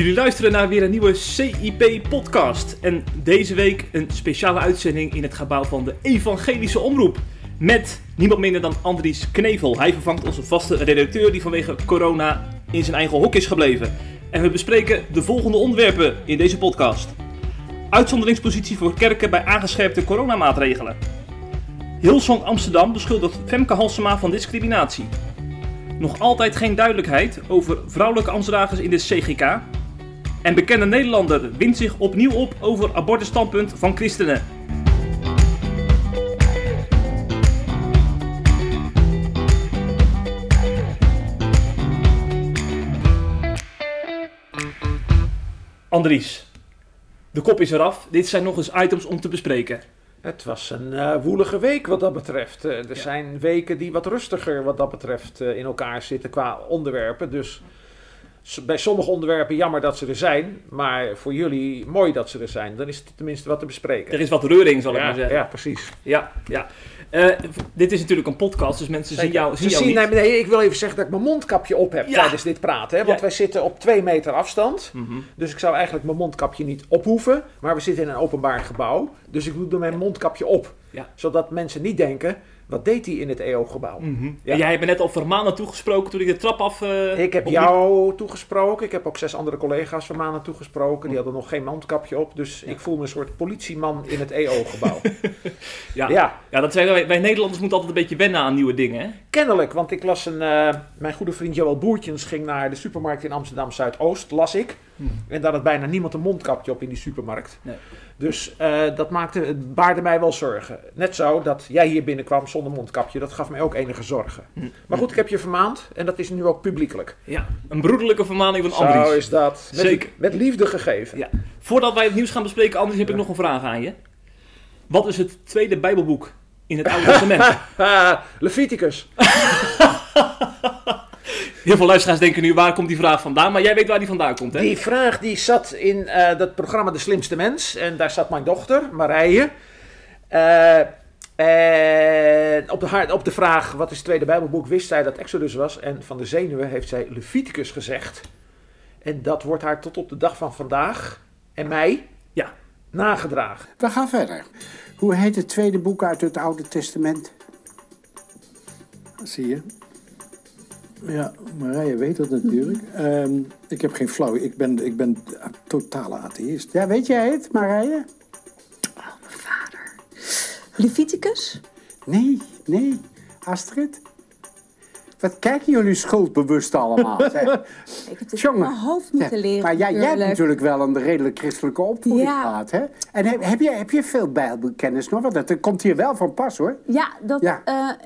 Jullie luisteren naar weer een nieuwe CIP-podcast. En deze week een speciale uitzending in het gebouw van de Evangelische Omroep. Met niemand minder dan Andries Knevel. Hij vervangt onze vaste redacteur die vanwege corona in zijn eigen hok is gebleven. En we bespreken de volgende onderwerpen in deze podcast. Uitzonderingspositie voor kerken bij aangescherpte coronamaatregelen. Hillsong Amsterdam beschuldigt Femke Halsema van discriminatie. Nog altijd geen duidelijkheid over vrouwelijke ambtsdragers in de CGK. En bekende Nederlander wint zich opnieuw op over abortusstandpunt van christenen. Andries, de kop is eraf. Dit zijn nog eens items om te bespreken. Het was een uh, woelige week wat dat betreft. Uh, er ja. zijn weken die wat rustiger wat dat betreft uh, in elkaar zitten qua onderwerpen. Dus bij sommige onderwerpen jammer dat ze er zijn. Maar voor jullie mooi dat ze er zijn. Dan is het tenminste wat te bespreken. Er is wat reuring, zal ik maar zeggen. Ja, precies. Ja, ja. Uh, dit is natuurlijk een podcast, dus mensen zien jou, zien jou zien, niet. Nee, ik wil even zeggen dat ik mijn mondkapje op heb ja. tijdens dit praten. Hè? Want ja. wij zitten op twee meter afstand. Mm -hmm. Dus ik zou eigenlijk mijn mondkapje niet ophoeven. Maar we zitten in een openbaar gebouw. Dus ik doe mijn mondkapje op. Zodat mensen niet denken, wat deed hij in het EO-gebouw? Mm -hmm. ja. Jij hebt me net al Vermanen toegesproken toen ik de trap af... Uh, ik heb jou toegesproken. Ik heb ook zes andere collega's Vermanen toegesproken. Die hadden nog geen mondkapje op. Dus ja. ik voel me een soort politieman in het EO-gebouw. ja. Ja. ja, dat zijn wij, wij Nederlanders moeten altijd een beetje wennen aan nieuwe dingen. Hè? Kennelijk, want ik las een... Uh, mijn goede vriend Joël Boertjens ging naar de supermarkt in Amsterdam-Zuidoost, las ik. Hmm. En daar had bijna niemand een mondkapje op in die supermarkt. Nee. Dus uh, dat maakte, het baarde mij wel zorgen. Net zo dat jij hier binnenkwam zonder mondkapje, dat gaf mij ook enige zorgen. Mm. Maar goed, ik heb je vermaand en dat is nu ook publiekelijk. Ja, een broederlijke vermaning van Andries. Zo is dat. Met, Zeker. Met liefde gegeven. Ja. Voordat wij het nieuws gaan bespreken, Andries, heb ja. ik nog een vraag aan je. Wat is het tweede Bijbelboek in het Oude Testament? Leviticus. Heel veel luisteraars denken nu, waar komt die vraag vandaan? Maar jij weet waar die vandaan komt, hè? Die vraag die zat in uh, dat programma De Slimste Mens. En daar zat mijn dochter, Marije. Uh, en op de, op de vraag, wat is het tweede Bijbelboek, wist zij dat Exodus was. En van de zenuwen heeft zij Leviticus gezegd. En dat wordt haar tot op de dag van vandaag en mij ja. nagedragen. We gaan verder. Hoe heet het tweede boek uit het Oude Testament? Zie je? Ja, Marije weet dat natuurlijk. Um, ik heb geen flauw. Ik ben, ik ben totale atheïst. Ja, weet jij het, Marije? Oh, mijn vader. Leviticus? Nee, nee. Astrid? Wat kijken jullie schuldbewust allemaal? ik heb het Jongen, mijn hoofd moeten leren. Maar jij, jij hebt natuurlijk wel een redelijk christelijke opvoeding ja. gehad, hè? En heb, heb, je, heb je veel bijbelkennis nog? Want dat komt hier wel van pas, hoor. Ja, dat... Ja.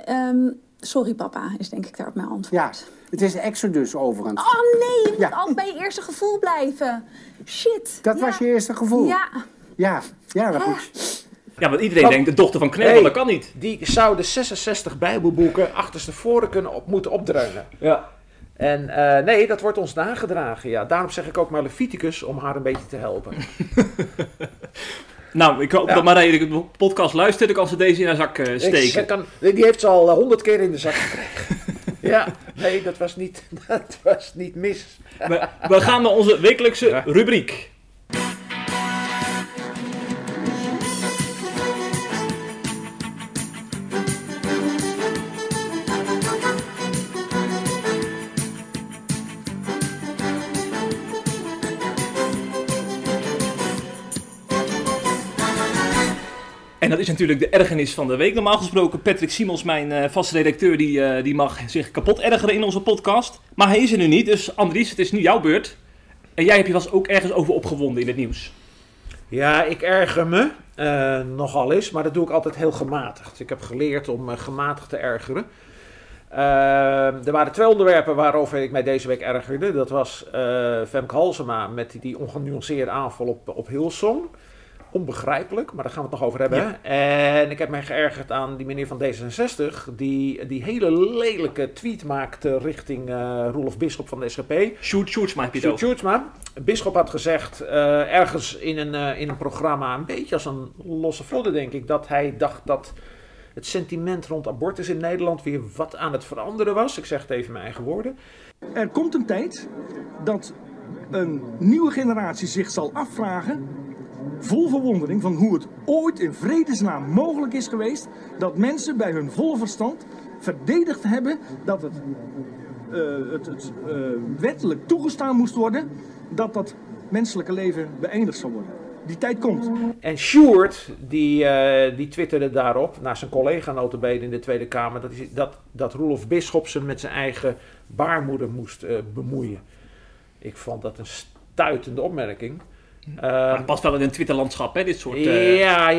Uh, um, Sorry papa, is denk ik daar op mijn antwoord. Ja, het is Exodus overigens. Oh nee, je moet ja. altijd bij je eerste gevoel blijven. Shit. Dat was je eerste gevoel? Ja. Ja, ja dat moet ja, want iedereen denkt, de dochter van Knevel, hey, dat kan niet. Die zou de 66 bijbelboeken achterstevoren kunnen op, moeten opdreunen. Ja. En uh, nee, dat wordt ons nagedragen, ja. Daarom zeg ik ook maar Leviticus, om haar een beetje te helpen. Nou, ik hoop ja. dat Marije de podcast luistert. Dan kan ze deze in haar zak uh, steken. Ik, kan, die heeft ze al honderd uh, keer in de zak gekregen. ja, nee, dat was niet, dat was niet mis. we, we gaan naar onze wekelijkse ja. rubriek. En dat is natuurlijk de ergernis van de week. Normaal gesproken, Patrick Simons, mijn uh, vaste redacteur, die, uh, die mag zich kapot ergeren in onze podcast. Maar hij is er nu niet, dus Andries, het is nu jouw beurt. En jij hebt je was ook ergens over opgewonden in het nieuws. Ja, ik erger me uh, nogal eens, maar dat doe ik altijd heel gematigd. Ik heb geleerd om gematigd te ergeren. er waren twee onderwerpen waarover ik mij deze week ergerde. Dat was Femke Halsema met die, ongenuanceerde aanval op, op Hillsong onbegrijpelijk, maar daar gaan we het nog over hebben. Ja. En ik heb mij geërgerd aan die meneer van D66, die die hele lelijke tweet maakte richting uh, Roelof Bisschop van de SGP. Sjoerd Sjoerdsma heb je Sjoerd Sjoerdsma. Bisschop had gezegd, uh, ergens in een, uh, in een programma, een beetje als een losse vlodder denk ik, dat hij dacht dat het sentiment rond abortus in Nederland weer wat aan het veranderen was. Ik zeg het even in mijn eigen woorden. Er komt een tijd dat een nieuwe generatie zich zal afvragen, vol verwondering, van hoe het ooit in vredesnaam mogelijk is geweest dat mensen bij hun volle verstand verdedigd hebben dat het, uh, het, het uh, wettelijk toegestaan moest worden dat dat menselijke leven beëindigd zou worden. Die tijd komt. En Sjoerd, die, uh, die twitterde daarop, naar zijn collega notabene in de Tweede Kamer, dat, dat, dat Roelof Bisschopsen met zijn eigen baarmoeder moest bemoeien. Ik vond dat een stuitende opmerking. Uh, past wel in een Twitterlandschap, hè, dit soort uh, ja,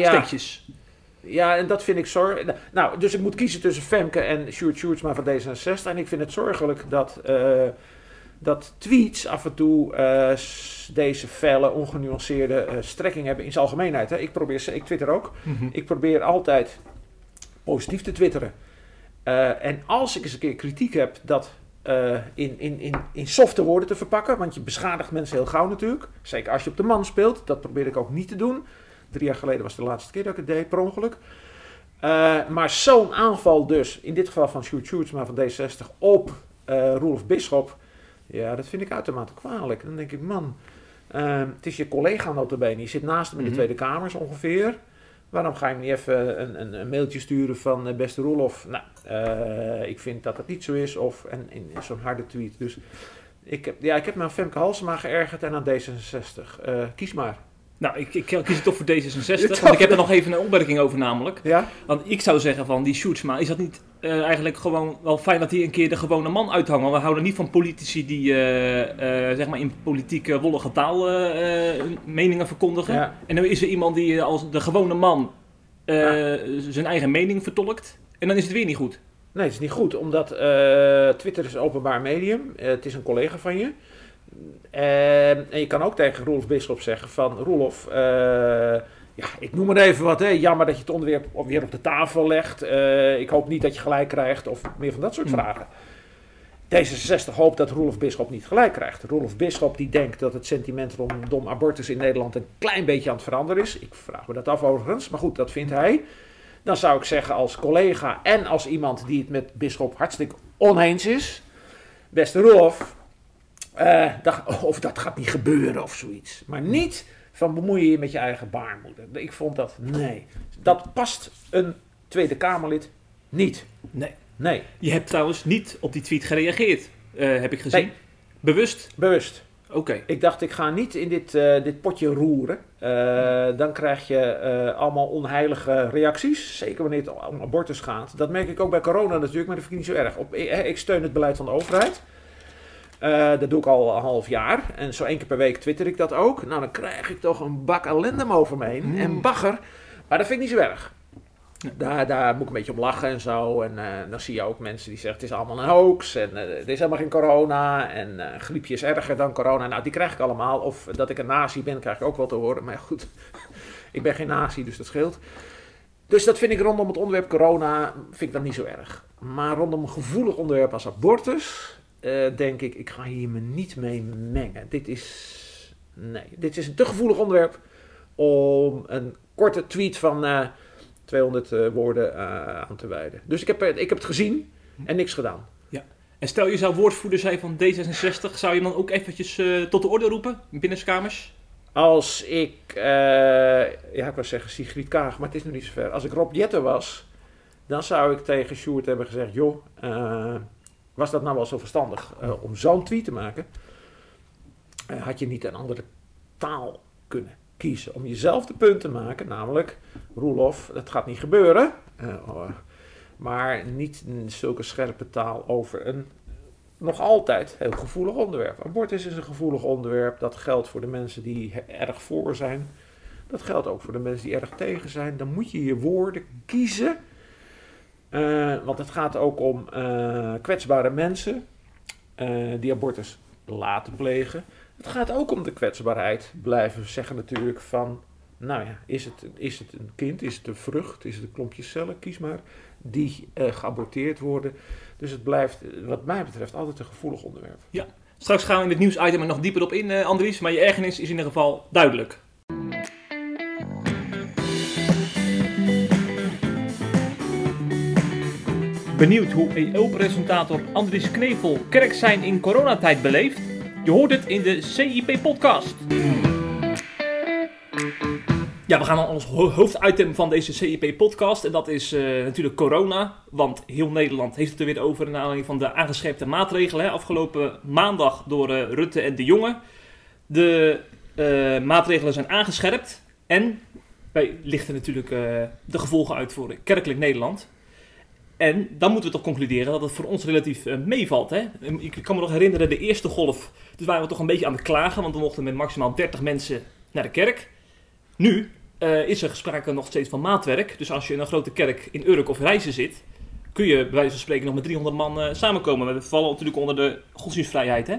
ja. en dat vind ik zorgelijk. Nou, dus ik moet kiezen tussen Femke en Sjoerd Sjoerdsma van D66. En ik vind het zorgelijk dat, uh, dat tweets af en toe uh, deze felle, ongenuanceerde strekking hebben in zijn algemeenheid. Hè. Ik, probeer, ik twitter ook. Mm -hmm. Ik probeer altijd positief te twitteren. en als ik eens een keer kritiek heb dat uh, in, in, in, in softe woorden te verpakken. Want je beschadigt mensen heel gauw natuurlijk. Zeker als je op de man speelt. Dat probeer ik ook niet te doen. Drie jaar geleden was de laatste keer dat ik het deed, per ongeluk. Uh, maar zo'n aanval dus, in dit geval van Sjoerd Sjoerdsma van D60 op uh, Roelof Bisschop. Ja, dat vind ik uitermate kwalijk. Dan denk ik, man, het is je collega notabene. Je zit naast hem in de Tweede Kamer ongeveer. Waarom ga je niet even een, een, een mailtje sturen van uh, beste Roelof? Nou, uh, ik vind dat het niet zo is. Of en, in, zo'n harde tweet. Dus ik heb, ja, ik heb me aan Femke Halsema geërgerd en aan D66. Uh, kies maar. Nou, ik, ik, kies het toch voor D66. want ik heb er nog even een opmerking over namelijk. Ja? Want ik zou zeggen van die Sjoerdsma, is dat niet uh, eigenlijk gewoon wel fijn dat hij een keer de gewone man uithangt? Want we houden niet van politici die uh, uh, zeg maar in politieke wollige taal meningen verkondigen. Ja. En dan is er iemand die als de gewone man ja. zijn eigen mening vertolkt. En dan is het weer niet goed. Nee, het is niet goed, omdat Twitter is een openbaar medium. het is een collega van je. En, en je kan ook tegen Roelof Bisschop zeggen van... Roelof, uh, ja, ik noem maar even wat. Hè. Jammer dat je het onderwerp weer op de tafel legt. Uh, ik hoop niet dat je gelijk krijgt. Of meer van dat soort hmm. vragen. D66 hoopt dat Roelof Bisschop niet gelijk krijgt. Roelof Bisschop die denkt dat het sentiment rondom abortus in Nederland een klein beetje aan het veranderen is. Ik vraag me dat af overigens, maar goed, dat vindt hij. Dan zou ik zeggen als collega en als iemand die het met Bisschop hartstikke oneens is. Beste Roelof, uh, dat, of dat gaat niet gebeuren of zoiets. Maar niet van bemoeien je met je eigen baarmoeder. Ik vond dat, nee. Dat past een Tweede Kamerlid niet. Nee. Nee. Je hebt trouwens niet op die tweet gereageerd, uh, heb ik gezien. Nee. Bewust? Bewust. Oké. Okay. Ik dacht, ik ga niet in dit, uh, dit potje roeren. Uh, dan krijg je uh, allemaal onheilige reacties. Zeker wanneer het om abortus gaat. Dat merk ik ook bij corona natuurlijk, maar dat vind ik niet zo erg. Op, ik steun het beleid van de overheid. Uh, dat doe ik al een half jaar. En zo één keer per week twitter ik dat ook. Nou, dan krijg ik toch een bak ellende over me heen. Mm. En bagger. Maar dat vind ik niet zo erg. Daar, daar moet ik een beetje om lachen en zo. En uh, dan zie je ook mensen die zeggen: het is allemaal een hoax. En uh, er is helemaal geen corona. En uh, griepje is erger dan corona. Nou, die krijg ik allemaal. Of dat ik een nazi ben, krijg ik ook wel te horen. Maar goed, ik ben geen nazi, dus dat scheelt. Dus dat vind ik rondom het onderwerp corona vind ik dat niet zo erg. Maar rondom een gevoelig onderwerp als abortus uh, denk ik, ik ga hier me niet mee mengen. Dit is, nee, dit is een te gevoelig onderwerp om een korte tweet van uh, 200 uh, woorden uh, aan te wijden. Dus ik heb, ik heb het gezien en niks gedaan. Ja. En stel je zou woordvoerder zijn van D66, zou je dan ook eventjes tot de orde roepen in binnenskamers? Als ik, ja ik wou zeggen Sigrid Kaag, maar het is nog niet zover. Als ik Rob Jetten was, dan zou ik tegen Sjoerd hebben gezegd, joh, was dat nou wel zo verstandig uh, om zo'n tweet te maken? Uh, had je niet een andere taal kunnen kiezen om jezelf de punt te maken, namelijk Roelof, dat gaat niet gebeuren. Uh, maar niet zulke scherpe taal over een nog altijd heel gevoelig onderwerp. Abortus is een gevoelig onderwerp. Dat geldt voor de mensen die erg voor zijn. Dat geldt ook voor de mensen die erg tegen zijn. Dan moet je je woorden kiezen uh, want het gaat ook om uh, kwetsbare mensen uh, die abortus laten plegen. Het gaat ook om de kwetsbaarheid. Blijven zeggen natuurlijk van, nou ja, is het, is het een kind, is het een vrucht, is het een klompje cellen, kies maar, die geaborteerd worden. Dus het blijft, wat mij betreft, altijd een gevoelig onderwerp. Ja, straks gaan we in het nieuwsitem er nog dieper op in, Andries. Maar je ergernis is in ieder geval duidelijk. Benieuwd hoe EO-presentator Andries Knevel kerk zijn in coronatijd beleeft? Je hoort het in de CIP-podcast. Ja, we gaan naar ons hoofditem van deze CIP-podcast. En dat is uh, natuurlijk corona. Want heel Nederland heeft het er weer over. Naar aanleiding van de aangescherpte maatregelen. Afgelopen maandag door uh, Rutte en de Jonge. De uh, maatregelen zijn aangescherpt. En wij lichten natuurlijk de gevolgen uit voor kerkelijk Nederland. En dan moeten we toch concluderen dat het voor ons relatief uh, meevalt. Hè? Ik kan me nog herinneren, de eerste golf, dus waren we toch een beetje aan het klagen, want we mochten met maximaal 30 mensen naar de kerk. Nu uh, is er sprake nog steeds van maatwerk. Dus als je in een grote kerk in Urk of Reizen zit, kun je bij wijze van spreken nog met 300 man uh, samenkomen. We vallen natuurlijk onder de godsdienstvrijheid. Hè?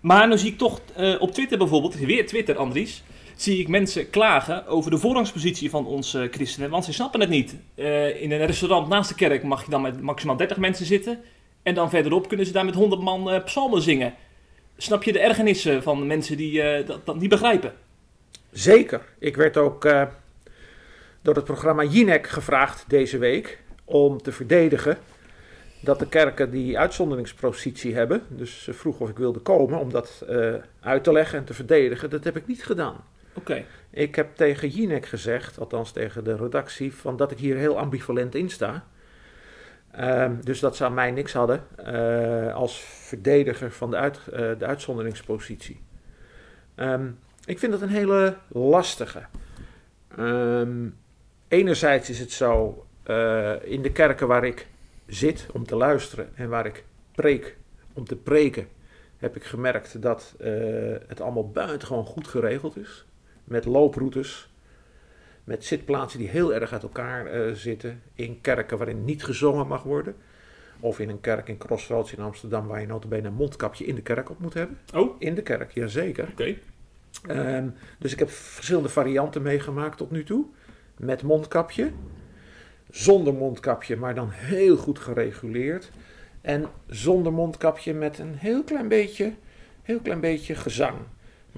maar nu zie ik toch op Twitter bijvoorbeeld, weer Twitter Andries, zie ik mensen klagen over de voorrangspositie van onze christenen. Want ze snappen het niet. Uh, in een restaurant naast de kerk mag je dan met maximaal 30 mensen zitten. En dan verderop kunnen ze daar met 100 man uh, psalmen zingen. Snap je de ergernissen van mensen die uh, dat, dat, niet begrijpen? Zeker. Ik werd ook door het programma Jinek gevraagd deze week om te verdedigen dat de kerken die uitzonderingspositie hebben. Dus ze vroeg of ik wilde komen om dat uit te leggen en te verdedigen. Dat heb ik niet gedaan. Ik heb tegen Jinek gezegd, althans tegen de redactie, van dat ik hier heel ambivalent in sta. Uh, dus dat ze aan mij niks hadden uh, als verdediger van de, de uitzonderingspositie. Um, ik vind dat een hele lastige. Um, enerzijds is het zo, uh, in de kerken waar ik zit om te luisteren en waar ik preek om te preken, heb ik gemerkt dat het allemaal buitengewoon goed geregeld is met looproutes, met zitplaatsen die heel erg uit elkaar uh, zitten, in kerken waarin niet gezongen mag worden. Of in een kerk in Crossroads in Amsterdam waar je notabene een mondkapje in de kerk op moet hebben. Oh? In de kerk, jazeker. Oké. Okay. Um, dus ik heb verschillende varianten meegemaakt tot nu toe. Met mondkapje, zonder mondkapje, maar dan heel goed gereguleerd. En zonder mondkapje met een heel klein beetje, heel klein beetje gezang.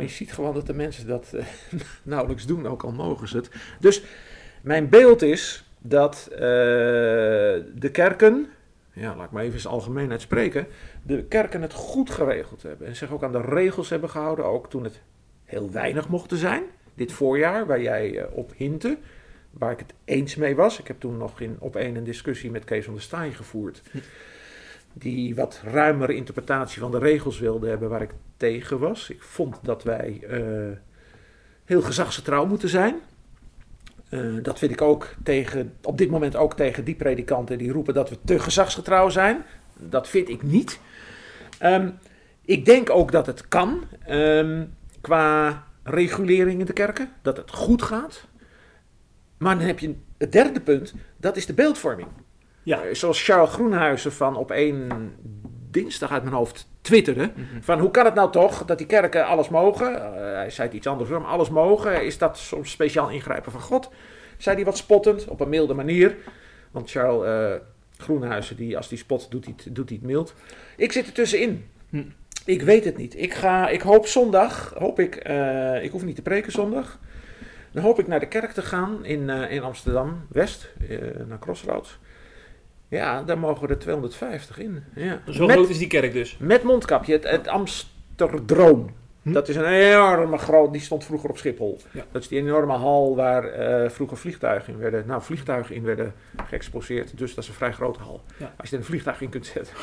Maar je ziet gewoon dat de mensen dat uh, nauwelijks doen, ook al mogen ze het. Dus mijn beeld is dat uh, de kerken, ja, laat ik maar even eens algemeenheid spreken, de kerken het goed geregeld hebben. En zich ook aan de regels hebben gehouden, ook toen het heel weinig mochten zijn. Dit voorjaar, waar jij uh, op hintte, waar ik het eens mee was. Ik heb toen nog in, op een een discussie met Kees van der Staaij gevoerd. Die wat ruimere interpretatie van de regels wilde hebben, waar ik tegen was. Ik vond dat wij uh, heel gezagsgetrouw moeten zijn. Uh, dat vind ik ook tegen, op dit moment ook tegen die predikanten die roepen dat we te gezagsgetrouw zijn. Dat vind ik niet. Um, ik denk ook dat het kan um, qua regulering in de kerken, dat het goed gaat. Maar dan heb je het derde punt, dat is de beeldvorming. Ja. Uh, zoals Charles Groenhuizen van op één dinsdag uit mijn hoofd twitterde. Mm -hmm. Van hoe kan het nou toch dat die kerken alles mogen? Uh, hij zei het iets anders, maar alles mogen. Is dat soms speciaal ingrijpen van God? Zei hij wat spottend, op een milde manier. Want Charles uh, Groenhuizen, die, als die spot, doet hij, doet hij het mild. Ik zit er tussenin. Hm. Ik weet het niet. Ik, ga, ik hoop zondag, hoop ik, uh, ik hoef niet te preken zondag. Dan hoop ik naar de kerk te gaan in, in Amsterdam-West, naar Crossroads. Ja, daar mogen er 250 in. Ja. Zo met, groot is die kerk dus? Met mondkapje, het, het Amsterdroom. Hm? Dat is een enorme groot, die stond vroeger op Schiphol. Ja. Dat is die enorme hal waar uh, vroeger vliegtuigen in werden, nou vliegtuigen in werden geëxposeerd. Dus dat is een vrij grote hal. Ja. Als je er een vliegtuig in kunt zetten.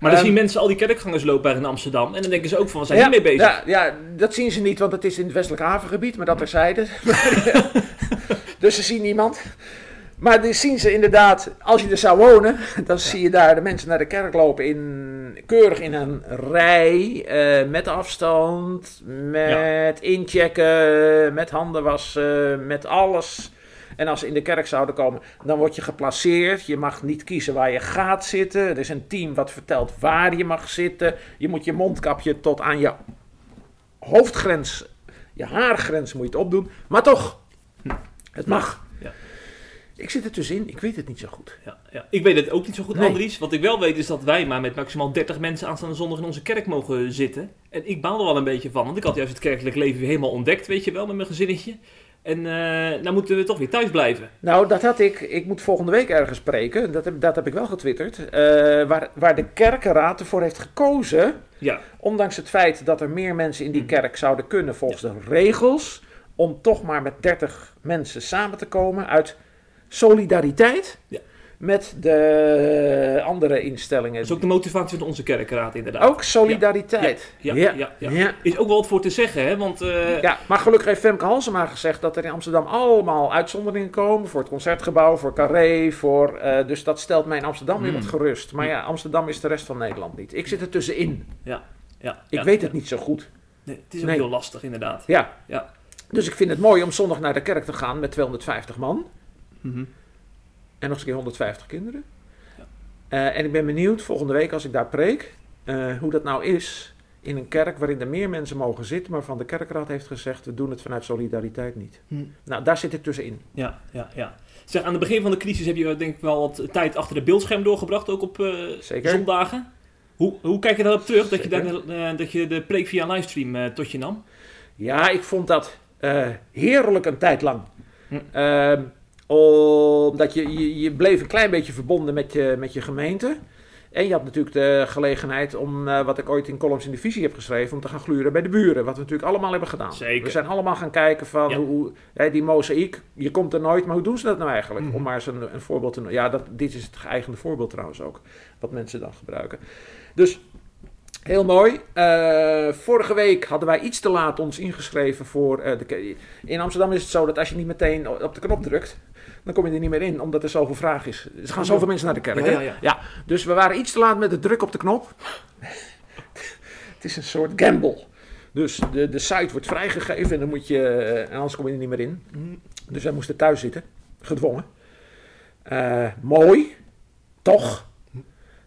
Maar dan um, zien mensen al die kerkgangers lopen in Amsterdam. En dan denken ze ook van, wat zijn ja, mee bezig? Ja, ja, dat zien ze niet, want het is in het westelijk havengebied. Maar dat terzijde. dus ze zien niemand. Maar dan zien ze inderdaad, als je er zou wonen, dan zie je daar de mensen naar de kerk lopen in, keurig in een rij, uh, met afstand, met ja. inchecken, met handen wassen, met alles. En als ze in de kerk zouden komen, dan word je geplaceerd. Je mag niet kiezen waar je gaat zitten. Er is een team wat vertelt waar je mag zitten. Je moet je mondkapje tot aan je hoofdgrens, je haargrens moet je het opdoen. Maar toch, het mag. Ik zit er tussenin, ik weet het niet zo goed. Ja, ja. Ik weet het ook niet zo goed, nee. Andries. Wat ik wel weet is dat wij maar met maximaal 30 mensen aanstaande zondag in onze kerk mogen zitten. En ik baal er wel een beetje van, want ik had juist het kerkelijk leven weer helemaal ontdekt, weet je wel, met mijn gezinnetje. En uh, nou moeten we toch weer thuis blijven. Nou, dat had ik. Ik moet volgende week ergens spreken. Dat heb, dat heb ik wel getwitterd. Uh, waar, waar de kerkenraad ervoor heeft gekozen. Ja. Ondanks het feit dat er meer mensen in die kerk zouden kunnen volgens de regels. Om toch maar met 30 mensen samen te komen uit solidariteit. Ja met de andere instellingen. Dat is ook de motivatie van onze kerkraad inderdaad. Ook solidariteit. Ja, ja, ja, Is ook wel wat voor te zeggen, hè? Want, uh... Ja, maar gelukkig heeft Femke Halsema gezegd dat er in Amsterdam allemaal uitzonderingen komen. Voor het Concertgebouw, voor Carré, voor... Uh, dus dat stelt mij in Amsterdam weer wat mm. gerust. Maar ja, Amsterdam is de rest van Nederland niet. Ik zit er tussenin. Ja, ja. Ik weet het niet zo goed. Nee, het is ook heel lastig inderdaad. Ja. ja. Dus ik vind het mooi om zondag naar de kerk te gaan met 250 man. Mm en nog eens een keer 150 kinderen. Ja. Uh, en ik ben benieuwd volgende week als ik daar preek, uh, hoe dat nou is in een kerk waarin er meer mensen mogen zitten, maar van de kerkraad heeft gezegd, we doen het vanuit solidariteit niet. Hm. Nou, daar zit ik tussenin. Ja, ja, ja. Zeg, aan het begin van de crisis heb je denk ik wel wat tijd achter de beeldscherm doorgebracht, ook op uh, zondagen. Hoe, hoe kijk je daarop terug, dat je, daar, dat je de preek via livestream tot je nam? Ja, ik vond dat heerlijk een tijd lang. Hm. Omdat je, je, je, bleef een klein beetje verbonden met je, met je gemeente. En je had natuurlijk de gelegenheid om, uh, wat ik ooit in columns in de visie heb geschreven, om te gaan gluren bij de buren. Wat we natuurlijk allemaal hebben gedaan. Zeker. We zijn allemaal gaan kijken van ja. hoe, hè, die mozaïek, je komt er nooit, maar hoe doen ze dat nou eigenlijk? Mhm. Om maar eens een, een voorbeeld te noemen. Ja, dat, dit is het geëigende voorbeeld trouwens ook, wat mensen dan gebruiken. Dus Heel mooi. Uh, vorige week hadden wij iets te laat ons ingeschreven voor. Uh, de, in Amsterdam is het zo dat als je niet meteen op de knop drukt, dan kom je er niet meer in, omdat er zoveel vraag is. Er gaan zoveel mensen naar de kerk. Ja, ja, ja. ja, dus we waren iets te laat met de druk op de knop. het is een soort gamble. Dus de, de site wordt vrijgegeven en dan moet je, en anders kom je er niet meer in. Dus wij moesten thuis zitten, gedwongen. Uh, mooi, toch?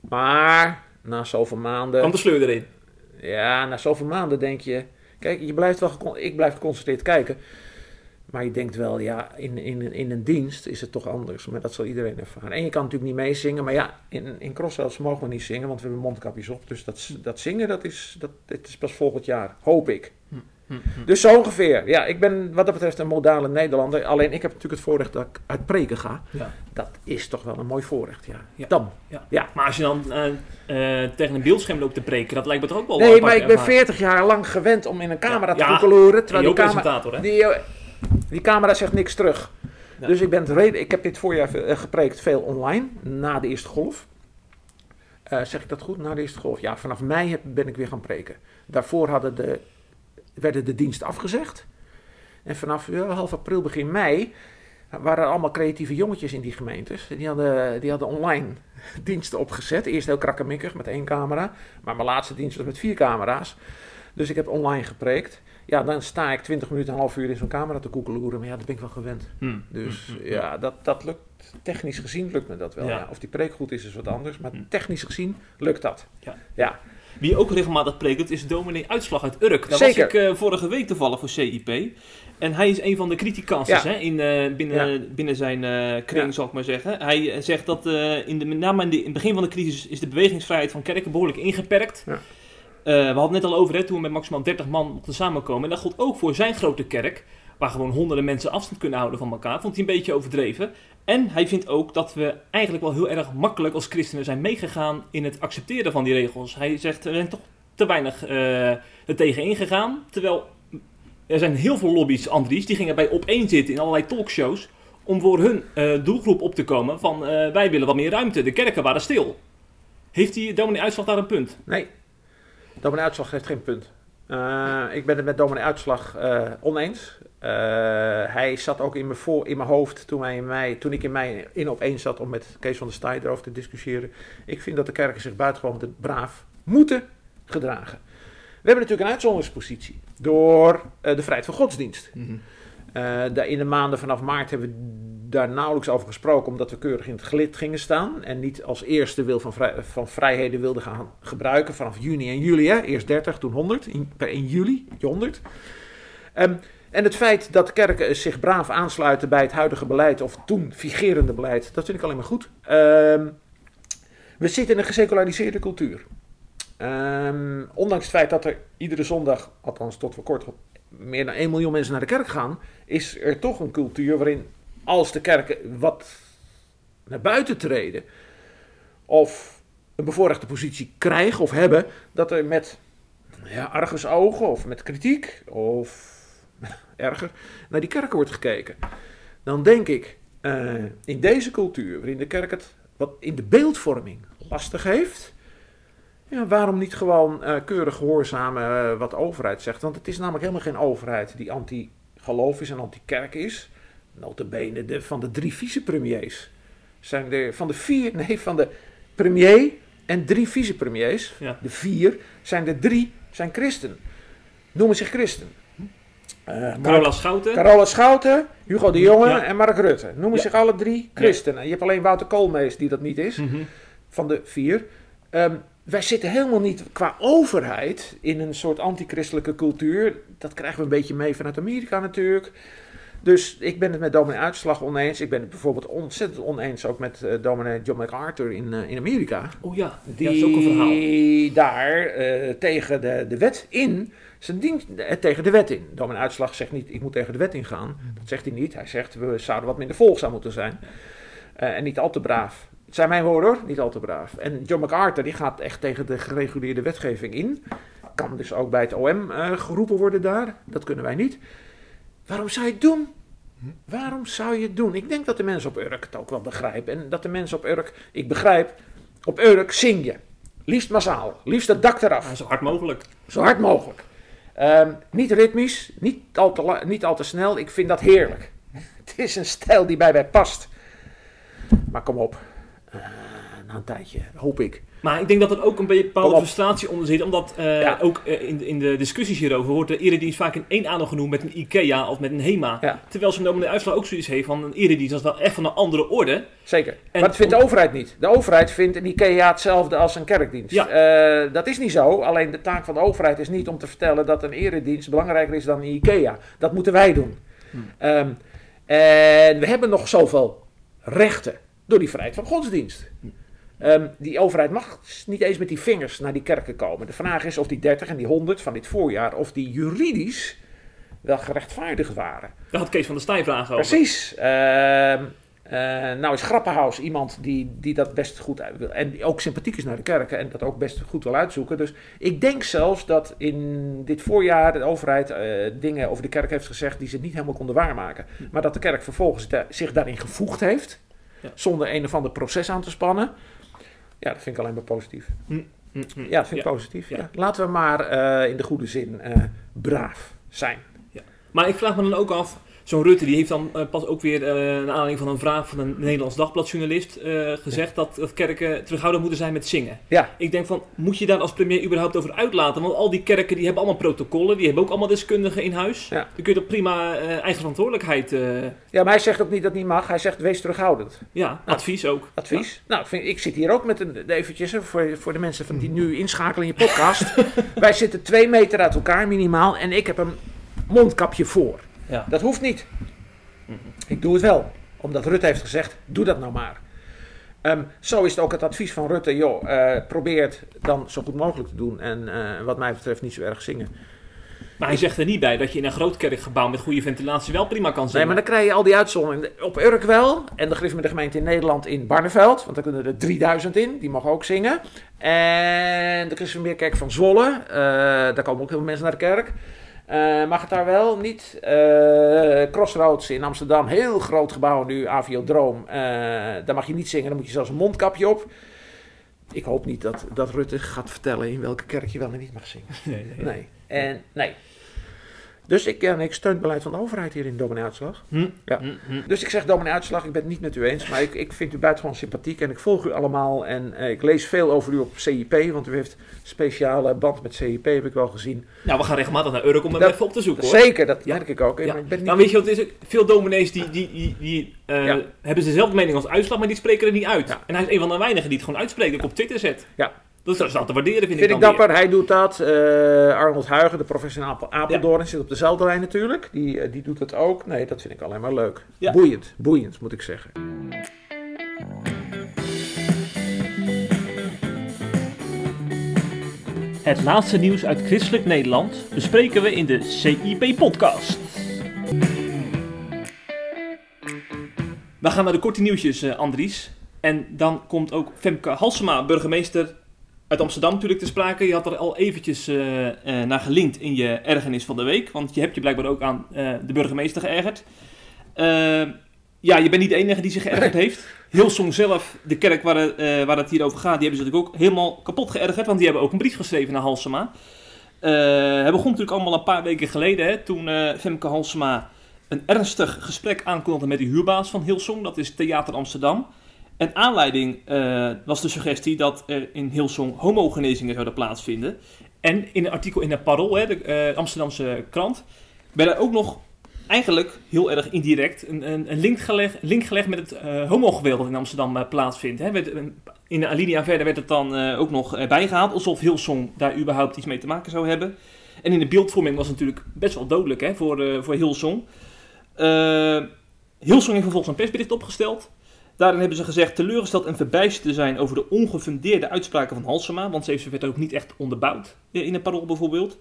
Maar na zoveel maanden. Kwam de sleur erin? Ja, na zoveel maanden denk je. Kijk, je blijft wel, ik blijf geconcentreerd kijken. Maar je denkt wel, ja, in, in, in een dienst is het toch anders. Maar dat zal iedereen ervaren. En je kan natuurlijk niet meezingen. Maar ja, in, in crossouts mogen we niet zingen, want we hebben mondkapjes op. Dus dat, dat zingen, dat is, dat, het is pas volgend jaar, hoop ik. Hm, Dus zo ongeveer. Ja, ik ben wat dat betreft een modale Nederlander. Alleen ik heb natuurlijk het voorrecht dat ik uit preken ga. Ja. Dat is toch wel een mooi voorrecht, ja. ja. Dan. Ja. ja. Maar als je dan uh, uh, tegen een beeldscherm loopt te preken, dat lijkt me toch ook wel Nee, maar ik ben 40 jaar lang gewend om in een camera te koekeloeren. Terwijl die camera... Hè? Die, die camera zegt niks terug. Ja. Dus ik, ben reden, ik heb dit voorjaar gepreekt veel online, na de eerste golf. Uh, zeg ik dat goed? Na de eerste golf? Ja, vanaf mei heb, ben ik weer gaan preken. Daarvoor hadden de, werden de diensten afgezegd. En vanaf ja, half april, begin mei, waren er allemaal creatieve jongetjes in die gemeentes. Die hadden, die hadden online diensten opgezet. Eerst heel krakkemikkig met één camera. Maar mijn laatste dienst was met vier camera's. Dus ik heb online gepreekt. Ja, dan sta ik 20 minuten, een half uur in zo'n camera te koekeloeren. Maar ja, dat ben ik wel gewend. Hmm. Dus hmm. ja, dat, dat lukt. Technisch gezien lukt me dat wel. Ja. Ja. Of die preek goed is, is wat anders. Maar Hmm. technisch gezien lukt dat. Ja. ja. Wie ook regelmatig preekt, is dominee Uitslag uit Urk. Daar Zeker. was ik uh, vorige week toevallig voor CIP. En hij is een van de Ja. hè, in, uh, binnen, Ja. binnen zijn uh, kring, zal ik maar zeggen. Hij zegt dat in, de, met name in, de, in het begin van de crisis is de bewegingsvrijheid van kerken behoorlijk ingeperkt. Ja. We hadden het net al over, hè, toen we met maximaal 30 man mochten samenkomen. En dat gold ook voor zijn grote kerk, waar gewoon honderden mensen afstand kunnen houden van elkaar. Vond hij een beetje overdreven. En hij vindt ook dat we eigenlijk wel heel erg makkelijk als christenen zijn meegegaan in het accepteren van die regels. Hij zegt, er zijn toch te weinig uh, er tegen ingegaan. Terwijl er zijn heel veel lobby's, Andries, die gingen bij opeen zitten in allerlei talkshows. Om voor hun uh, doelgroep op te komen van uh, wij willen wat meer ruimte. De kerken waren stil. Heeft die dominee Uitslag daar een punt? Nee, dominee Uitslag heeft geen punt. Uh, ik ben het met dominee Uitslag oneens. hij zat ook in mijn, voor, in mijn hoofd toen, mei, toen ik in mei in opeen zat om met Kees van der Staaij erover te discussiëren. Ik vind dat de kerken zich buitengewoon braaf moeten gedragen. We hebben natuurlijk een uitzonderingspositie door de vrijheid van godsdienst. -hmm. Uh, in de maanden vanaf maart hebben we daar nauwelijks over gesproken, omdat we keurig in het gelid gingen staan. En niet als eerste wil van, van vrijheden wilden gaan gebruiken vanaf juni en juli. Hè? Eerst 30, toen 100, in, per 1 juli 100. Um, en het feit dat kerken zich braaf aansluiten bij het huidige beleid, of toen vigerende beleid, dat vind ik alleen maar goed. Um, we zitten in een geseculariseerde cultuur. Um, ondanks het feit dat er iedere zondag, althans tot voor kort, meer dan 1 miljoen mensen naar de kerk gaan, is er toch een cultuur waarin als de kerken wat naar buiten treden of een bevoorrechte positie krijgen of hebben, dat er met ja, argusogen of met kritiek of erger naar die kerken wordt gekeken. Dan denk ik, uh, in deze cultuur, waarin de kerk het wat in de beeldvorming lastig heeft, ja, waarom niet gewoon uh, keurig gehoorzamen uh, wat de overheid zegt? Want het is namelijk helemaal geen overheid die anti-geloof is en anti-kerk is. Notabene de, van de drie vicepremiers. Zijn er van de vier, nee, van de premier en drie vicepremiers, ja. de vier, zijn er drie zijn christen. Noemen zich christen. Uh, Carola Schouten. Carola Schouten, Hugo de Jonge en Mark Rutte. Noemen zich alle drie christenen. Je hebt alleen Wouter Koolmees die dat niet is, mm -hmm. van de vier. Um, wij zitten helemaal niet qua overheid in een soort antichristelijke cultuur. Dat krijgen we een beetje mee vanuit Amerika natuurlijk. Dus ik ben het met dominee Uitslag oneens. Ik ben het bijvoorbeeld ontzettend oneens ook met uh, dominee John MacArthur in, uh, in Amerika. Oh ja, die ja, is ook een verhaal. daar uh, tegen de, de wet in, zijn dienst, tegen de wet in. Dominee Uitslag zegt niet, ik moet tegen de wet ingaan. Dat zegt hij niet. Hij zegt, we zouden wat minder volgzaam moeten zijn. en niet al te braaf. Het zijn mijn woorden hoor, niet al te braaf. En John MacArthur die gaat echt tegen de gereguleerde wetgeving in. Kan dus ook bij het OM uh, geroepen worden daar. Dat kunnen wij niet. Waarom zou je het doen? Waarom zou je het doen? Ik denk dat de mensen op Urk het ook wel begrijpen. En dat de mensen op Urk, ik begrijp, op Urk zing je. Liefst massaal, liefst het dak eraf. Ja, zo hard mogelijk. Zo hard mogelijk. Um, niet ritmisch, niet al, te niet al te snel. Ik vind dat heerlijk. Het is een stijl die bij mij past. Maar kom op, uh, na een tijdje, hoop ik. Maar ik denk dat er ook een bepaalde frustratie onder zit. Omdat uh, ja. ook uh, in, in de discussies hierover wordt de eredienst vaak in één aandacht genoemd met een IKEA of met een HEMA. Ja. Terwijl zo'n dominee Uitslag ook zoiets heeft van een eredienst dat is wel echt van een andere orde. Zeker. En maar dat vindt de overheid niet. De overheid vindt een IKEA hetzelfde als een kerkdienst. Ja. Uh, dat is niet zo. Alleen de taak van de overheid is niet om te vertellen dat een eredienst belangrijker is dan een IKEA. Dat moeten wij doen. Hmm. Um, en we hebben nog zoveel rechten door die vrijheid van godsdienst. Um, die overheid mag niet eens met die vingers naar die kerken komen. De vraag is of die 30 en die 100 van dit voorjaar, of die juridisch wel gerechtvaardigd waren. Daar had Kees van der Staaij vragen over. Precies. Uh, uh, nou is Grappenhaus iemand die, die dat best goed wil. En die ook sympathiek is naar de kerken en dat ook best goed wil uitzoeken. Dus ik denk zelfs dat in dit voorjaar de overheid uh, dingen over de kerk heeft gezegd die ze niet helemaal konden waarmaken. Maar dat de kerk vervolgens zich daarin gevoegd heeft. Ja. Zonder een of ander proces aan te spannen. Ja, dat vind ik alleen maar positief. Mm, mm, mm. Ja, dat vind ik ja. positief. Ja. Laten we maar uh, in de goede zin uh, braaf zijn. Ja. Maar ik vraag me dan ook af, zo'n Rutte die heeft dan uh, pas ook weer uh, naar aanleiding van een vraag van een Nederlands dagbladjournalist uh, gezegd dat, dat kerken terughoudend moeten zijn met zingen. Ja. Ik denk van, moet je daar als premier überhaupt over uitlaten? Want al die kerken die hebben allemaal protocollen, die hebben ook allemaal deskundigen in huis. Ja. Dan kun je toch prima eigen verantwoordelijkheid... Ja, maar hij zegt ook niet dat het niet mag, hij zegt wees terughoudend. Ja, nou, advies ook. Advies. Ja. Nou, ik, vind, ik zit hier ook met een, eventjes, voor, voor de mensen van die nu inschakelen in je podcast. Wij zitten twee meter uit elkaar minimaal en ik heb een mondkapje voor. Ja. Dat hoeft niet. Ik doe het wel. Omdat Rutte heeft gezegd, doe dat nou maar. Um, zo is het ook het advies van Rutte. Joh, uh, probeer het dan zo goed mogelijk te doen. En uh, wat mij betreft niet zo erg zingen. Maar hij zegt er niet bij dat je in een groot kerkgebouw met goede ventilatie wel prima kan zingen. Nee, maar dan krijg je al die uitzonderingen. Op Urk wel. En de de gemeente in Nederland in Barneveld. Want daar kunnen er 3000 in. Die mogen ook zingen. En de Christenmeerkerk van Zwolle. Uh, daar komen ook heel veel mensen naar de kerk. Uh, mag het daar wel? Niet. Uh, Crossroads in Amsterdam, heel groot gebouw nu, Aviodroom. Uh, daar mag je niet zingen, dan moet je zelfs een mondkapje op. Ik hoop niet dat, dat Rutte gaat vertellen in welke kerk je wel en niet mag zingen. Nee. nee, nee. En, nee. Dus ik, ja, ik steun het beleid van de overheid hier in dominee Uitslag. Hm. Ja. Hm, hm. Dus ik zeg dominee Uitslag, ik ben het niet met u eens, maar ik, ik vind u buitengewoon sympathiek en ik volg u allemaal. En eh, ik lees veel over u op CIP, want u heeft een speciale band met CIP, heb ik wel gezien. Nou, we gaan regelmatig naar Urk om hem even op te zoeken hoor. Zeker, dat ja. merk ik ook. Ja. Maar ik ben niet... Nou weet je wat, is veel dominees die, die, die, die uh, ja. hebben dezelfde mening als Uitslag, maar die spreken er niet uit. En hij is een van de weinigen die het gewoon uitspreekt, ook op Twitter zet. Ja. Dat is te waarderen, vind, vind ik, ik dapper. Hij doet dat. Uh, Arnold Huigen, de professional Apeldoorn, ja. zit op dezelfde lijn natuurlijk. Die, uh, die doet het ook. Nee, dat vind ik alleen maar leuk. Ja. Boeiend, boeiend moet ik zeggen. Het laatste nieuws uit christelijk Nederland bespreken we in de CIP-podcast. We gaan naar de korte nieuwtjes, uh, Andries. En dan komt ook Femke Halsema, burgemeester uit Amsterdam natuurlijk te sprake. Je had er al eventjes uh, uh, naar gelinkt in je ergernis van de week. Want je hebt je blijkbaar ook aan de burgemeester geërgerd. ja, je bent niet de enige die zich geërgerd heeft. Hilsong zelf, de kerk waar, waar het hier over gaat, die hebben zich natuurlijk ook helemaal kapot geërgerd. Want die hebben ook een brief geschreven naar Halsema. Het begon natuurlijk allemaal een paar weken geleden, hè, toen Femke Halsema een ernstig gesprek aankondigde met de huurbaas van Hilsong. Dat is Theater Amsterdam. En aanleiding was de suggestie dat er in Hilsong homogenezingen zouden plaatsvinden. En in een artikel in de Parool, hè, de Amsterdamse krant, werden ook nog eigenlijk heel erg indirect een, een, een link, gelegd, link gelegd met het uh, homogeweld dat in Amsterdam plaatsvindt. Hè. Werd, in de alinea verder werd het dan ook nog bijgehaald, alsof Hilsong daar überhaupt iets mee te maken zou hebben. En in de beeldvorming was het natuurlijk best wel dodelijk hè, voor, voor Hilsong. Hilsong heeft vervolgens een persbericht opgesteld. Daarin hebben ze gezegd teleurgesteld en verbijsterd te zijn over de ongefundeerde uitspraken van Halsema, want ze heeft werd ook niet echt onderbouwd in een parool bijvoorbeeld.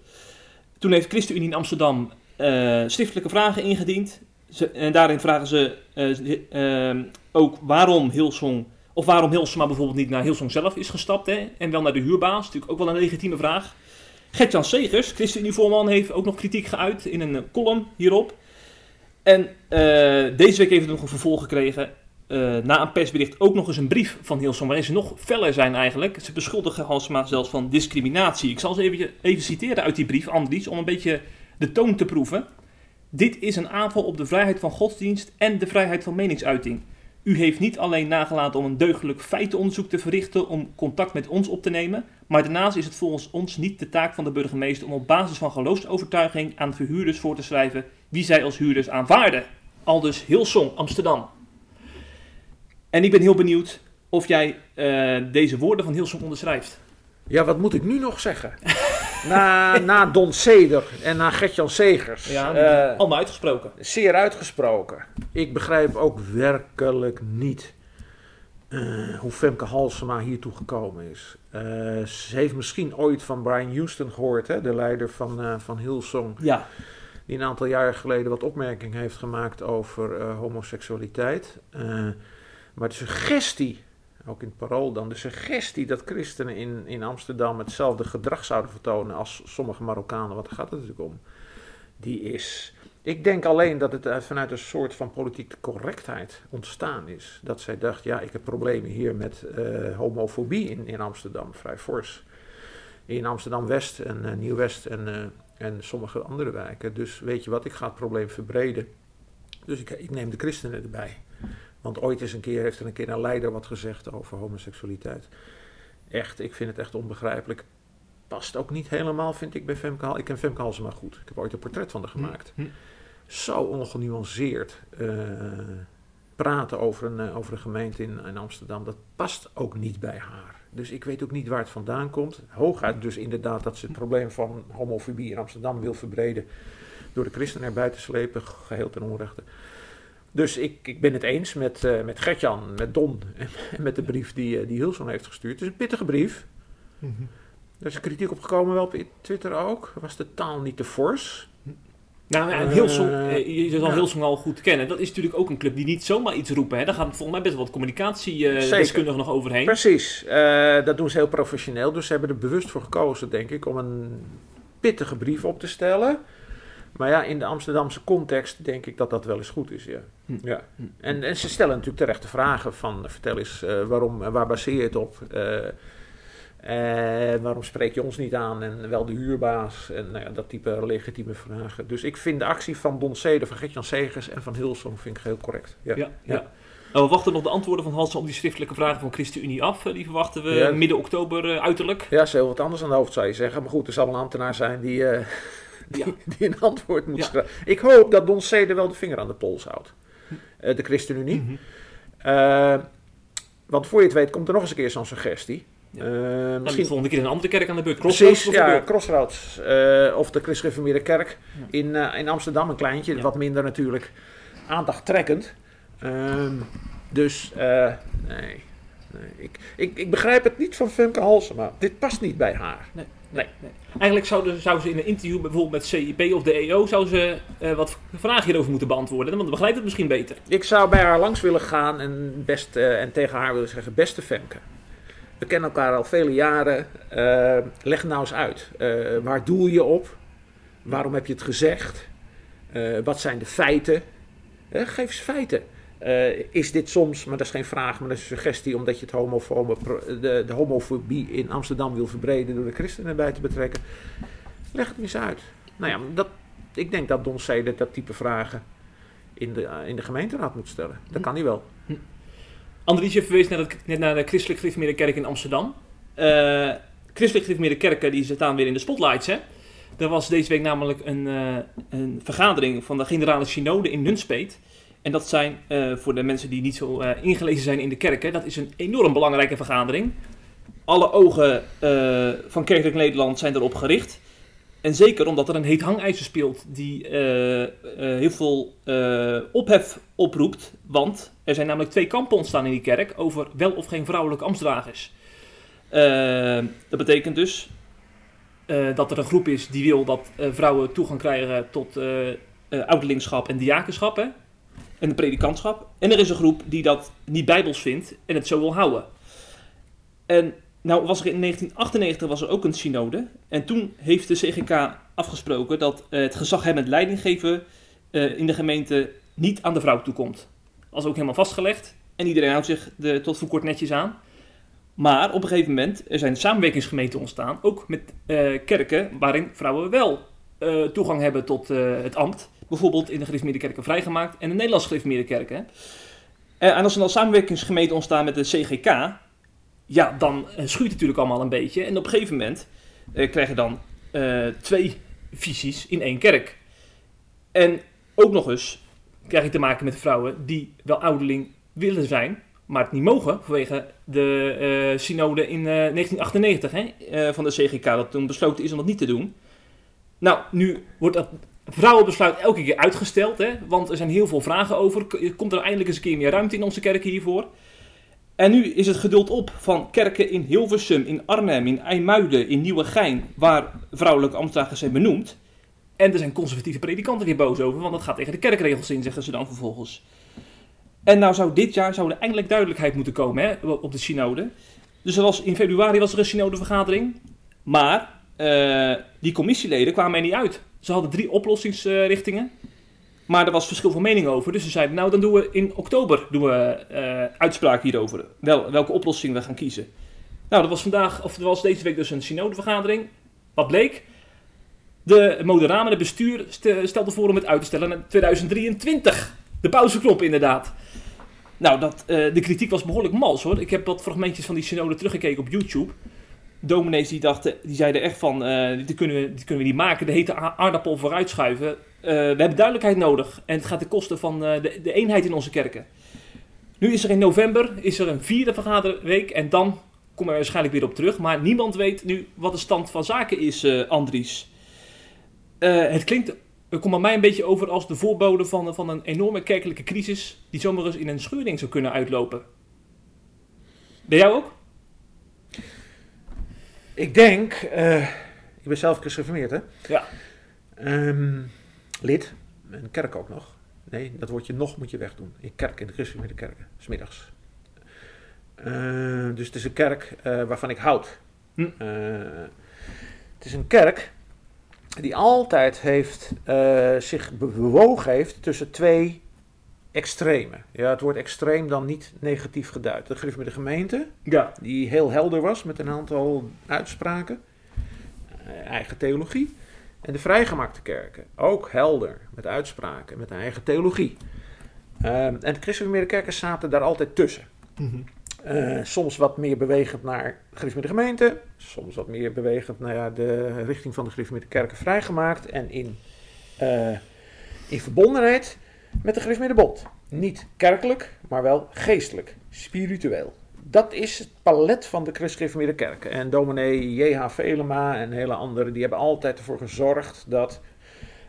Toen heeft ChristenUnie in Amsterdam uh, schriftelijke vragen ingediend. Ze, en daarin vragen ze uh, ook waarom Hilsong, of waarom Hilsema bijvoorbeeld niet naar Hilsong zelf is gestapt. Hè, en wel naar de huurbaas. Natuurlijk ook wel een legitieme vraag. Gertjan Segers, ChristenUnie-voorman, heeft ook nog kritiek geuit in een column hierop. En deze week heeft het nog een vervolg gekregen. Na een persbericht ook nog eens een brief van Hilsong, waarin ze nog feller zijn eigenlijk. Ze beschuldigen Halsema zelfs van discriminatie. Ik zal ze even, even citeren uit die brief, Andries, om een beetje de toon te proeven. Dit is een aanval op de vrijheid van godsdienst en de vrijheid van meningsuiting. U heeft niet alleen nagelaten om een deugdelijk feitenonderzoek te verrichten om contact met ons op te nemen, maar daarnaast is het volgens ons niet de taak van de burgemeester om op basis van geloofsovertuiging aan verhuurders voor te schrijven wie zij als huurders aanvaarden. Aldus Hilsong, Amsterdam. En ik ben heel benieuwd of jij uh, deze woorden van Hilsong onderschrijft. Ja, wat moet ik nu nog zeggen? na, na Don Ceder en na Gertjan Segers. Ja, uh, allemaal uitgesproken. Zeer uitgesproken. Ik begrijp ook werkelijk niet uh, hoe Femke Halsema hiertoe gekomen is. Uh, ze heeft misschien ooit van Brian Houston gehoord, hè, de leider van, van Hillsong. Ja. Die een aantal jaren geleden wat opmerking heeft gemaakt over homoseksualiteit. Maar de suggestie ook in het parool dan, de suggestie dat christenen in, in Amsterdam hetzelfde gedrag zouden vertonen als sommige Marokkanen, wat gaat het natuurlijk om, die is. Ik denk alleen dat het vanuit een soort van politieke correctheid ontstaan is. Dat zij dacht, ja, ik heb problemen hier met uh, homofobie in, in Amsterdam, vrij fors. In Amsterdam-West en uh, Nieuw-West en, en sommige andere wijken. Dus weet je wat, ik ga het probleem verbreden. Dus ik, ik neem de christenen erbij. Want ooit is een keer, heeft er een keer een leider wat gezegd over homoseksualiteit. Echt, ik vind het echt onbegrijpelijk. Past ook niet helemaal, vind ik, bij Femke Hal. Ik ken Femke Halsema goed. Ik heb ooit een portret van haar gemaakt. Hm. Zo ongenuanceerd uh, praten over een, uh, over een gemeente in, in Amsterdam, dat past ook niet bij haar. Dus ik weet ook niet waar het vandaan komt. Hooguit dus inderdaad dat ze het probleem van homofobie in Amsterdam wil verbreden door de christenen erbij te slepen, geheel ten onrechte. Dus ik, ik ben het eens met, uh, met Gertjan, met Don en met de brief die, uh, die Hilson heeft gestuurd. Het is een pittige brief. Mm -hmm. Er is kritiek op gekomen, wel op Twitter ook. Was de taal niet te fors? Nou, en Hilsong, uh, je zal Hilsong al goed kennen. Dat is natuurlijk ook een club die niet zomaar iets roepen. Hè. Daar gaat volgens mij best wel wat communicatiedeskundigen nog overheen. Precies, dat doen ze heel professioneel. Dus ze hebben er bewust voor gekozen, denk ik, om een pittige brief op te stellen. Maar ja, in de Amsterdamse context denk ik dat dat wel eens goed is, ja. Hm. ja. Hm. En, en ze stellen natuurlijk terecht de vragen van, vertel eens, uh, waarom, waar baseer je het op? Uh, uh, waarom spreek je ons niet aan en wel de huurbaas? En nou ja, dat type legitieme vragen. Dus ik vind de actie van Don van Gertjan Segers en van Hilsong vind ik heel correct. Ja, ja, ja. Nou, we wachten nog de antwoorden van Hans op die schriftelijke vragen van ChristenUnie af. Die verwachten we midden oktober uiterlijk. Ja, is heel wat anders aan de hoofd zou je zeggen. Maar goed, er zal een ambtenaar zijn die die, een antwoord moet schrijven. Ik hoop dat Don Cede wel de vinger aan de pols houdt. Uh, de ChristenUnie. Mm -hmm. uh, want voor je het weet komt er nog eens een keer zo'n suggestie. Ja. Uh, misschien volgende keer een andere kerk aan de beurt. Crossroads Precies, ja, Crossroads. of de Christgereformeerde Kerk ja. in, in Amsterdam, een kleintje, ja. wat minder natuurlijk aandachttrekkend. Ehm, dus, nee, nee. Ik, ik, ik begrijp het niet van Femke Halsema. Dit past niet bij haar. Nee. Nee. Eigenlijk zouden, zouden ze in een interview bijvoorbeeld met CIP of de EO zouden ze uh, wat vragen hierover moeten beantwoorden. Want dan begrijpt het misschien beter. Ik zou bij haar langs willen gaan en, best, uh, en tegen haar willen zeggen: Beste Femke, we kennen elkaar al vele jaren. Uh, leg nou eens uit. waar doel je op? Waarom heb je het gezegd? wat zijn de feiten? geef eens feiten. Uh, is dit soms, maar dat is geen vraag, maar dat is een suggestie, omdat je het homofobe, de, de homofobie in Amsterdam wil verbreden door de christenen bij te betrekken. Leg het eens uit. Nou ja, dat, ik denk dat Don Zede dat type vragen in de, in de gemeenteraad moet stellen. Dat kan hij wel. Hm. Andries, je verwees net, net naar de Christelijk Gereformeerde Kerk in Amsterdam. Uh, Christelijk Gereformeerde Kerken die staan weer in de spotlights, hè? Er was deze week namelijk een, uh, een vergadering van de Generale Synode in Nunspeet. En dat zijn, uh, voor de mensen die niet zo uh, ingelezen zijn in de kerken, dat is een enorm belangrijke vergadering. Alle ogen uh, van Kerkelijk Nederland zijn erop gericht. En zeker omdat er een heet hangijzer speelt die heel veel ophef oproept. Want er zijn namelijk twee kampen ontstaan in die kerk over wel of geen vrouwelijke ambtsdragers. dat betekent dus dat er een groep is die wil dat vrouwen toegang krijgen tot ouderlingschap en diakenschap. En de predikantschap. En er is een groep die dat niet bijbels vindt en het zo wil houden. En nou was er in 1998 was er ook een synode. En toen heeft de CGK afgesproken dat uh, het gezaghebbend leidinggeven uh, in de gemeente niet aan de vrouw toekomt. Dat is ook helemaal vastgelegd. En iedereen houdt zich er tot voor kort netjes aan. Maar op een gegeven moment er zijn samenwerkingsgemeenten ontstaan, ook met uh, kerken waarin vrouwen wel toegang hebben tot het ambt bijvoorbeeld in de gereformeerde vrijgemaakt en de Nederlandse gereformeerde kerken. Eh, en als er dan samenwerkingsgemeenten ontstaan met de CGK, ja, dan uh, schuurt het natuurlijk allemaal een beetje. En op een gegeven moment uh, krijg je dan twee visies in één kerk. En ook nog eens krijg je te maken met vrouwen die wel ouderling willen zijn, maar het niet mogen vanwege de synode in 1998 hè, van de CGK, dat toen besloten is om dat niet te doen. Nou, nu wordt dat Vrouwenbesluit elke keer uitgesteld, hè, want er zijn heel veel vragen over. Komt er eindelijk eens een keer meer ruimte in onze kerken hiervoor? En nu is het geduld op van kerken in Hilversum, in Arnhem, in IJmuiden, in Nieuwegein, waar vrouwelijke ambtenaren zijn benoemd. En er zijn conservatieve predikanten weer boos over, want dat gaat tegen de kerkregels in, zeggen ze dan vervolgens. En nou zou dit jaar zou er eindelijk duidelijkheid moeten komen hè, op de synode. Dus er was, in februari was er een synodevergadering, maar uh, die commissieleden kwamen er niet uit. Ze hadden drie oplossingsrichtingen. Maar er was verschil van mening over. Dus ze zeiden, nou dan doen we in oktober doen we, uh, uitspraak hierover. Wel, welke oplossing we gaan kiezen. Nou, dat was vandaag, of er was deze week dus een synodevergadering. Wat bleek? De moderamen, het bestuur, stelde voor om het uit te stellen naar 2023. De pauzeknop inderdaad. Nou, dat, uh, de kritiek was behoorlijk mals hoor. Ik heb wat fragmentjes van die synode teruggekeken op YouTube dominees die, dachten, die zeiden echt van, uh, dit, kunnen we, dit kunnen we niet maken, de hete aardappel vooruitschuiven. Uh, we hebben duidelijkheid nodig en het gaat ten koste van uh, de, de, eenheid in onze kerken. Nu is er in november is er een vierde vergaderweek en dan komen we waarschijnlijk weer op terug. Maar niemand weet nu wat de stand van zaken is, Andries. het klinkt, het komt bij mij een beetje over als de voorbode van, van een enorme kerkelijke crisis die zomaar eens in een scheuring zou kunnen uitlopen. Ben jij ook? Ik denk, uh, ik ben zelf gereformeerd hè? Ja. Um, lid, een kerk ook nog. Nee, dat woordje nog moet je wegdoen. In kerk, in de gereformeerde kerken, smiddags. Uh, dus het is een kerk uh, waarvan ik houd. Hm. het is een kerk die altijd heeft, zich bewogen heeft tussen twee extreme. Ja, het woord extreem dan niet negatief geduid. Dat geeft me de gemeente, ja. die heel helder was met een aantal uitspraken, uh, eigen theologie. En de vrijgemaakte kerken, ook helder met uitspraken, met een eigen theologie. Uh, en de christelijke kerken zaten daar altijd tussen. Mm -hmm. uh, soms wat meer bewegend naar de gemeente, soms wat meer bewegend naar de richting van de gereformeerde kerken vrijgemaakt en in, uh, in verbondenheid met de gereformeerde bond. Niet kerkelijk, maar wel geestelijk, spiritueel. Dat is het palet van de christelijke kerken. En dominee J.H. Velema en hele anderen, die hebben altijd ervoor gezorgd dat,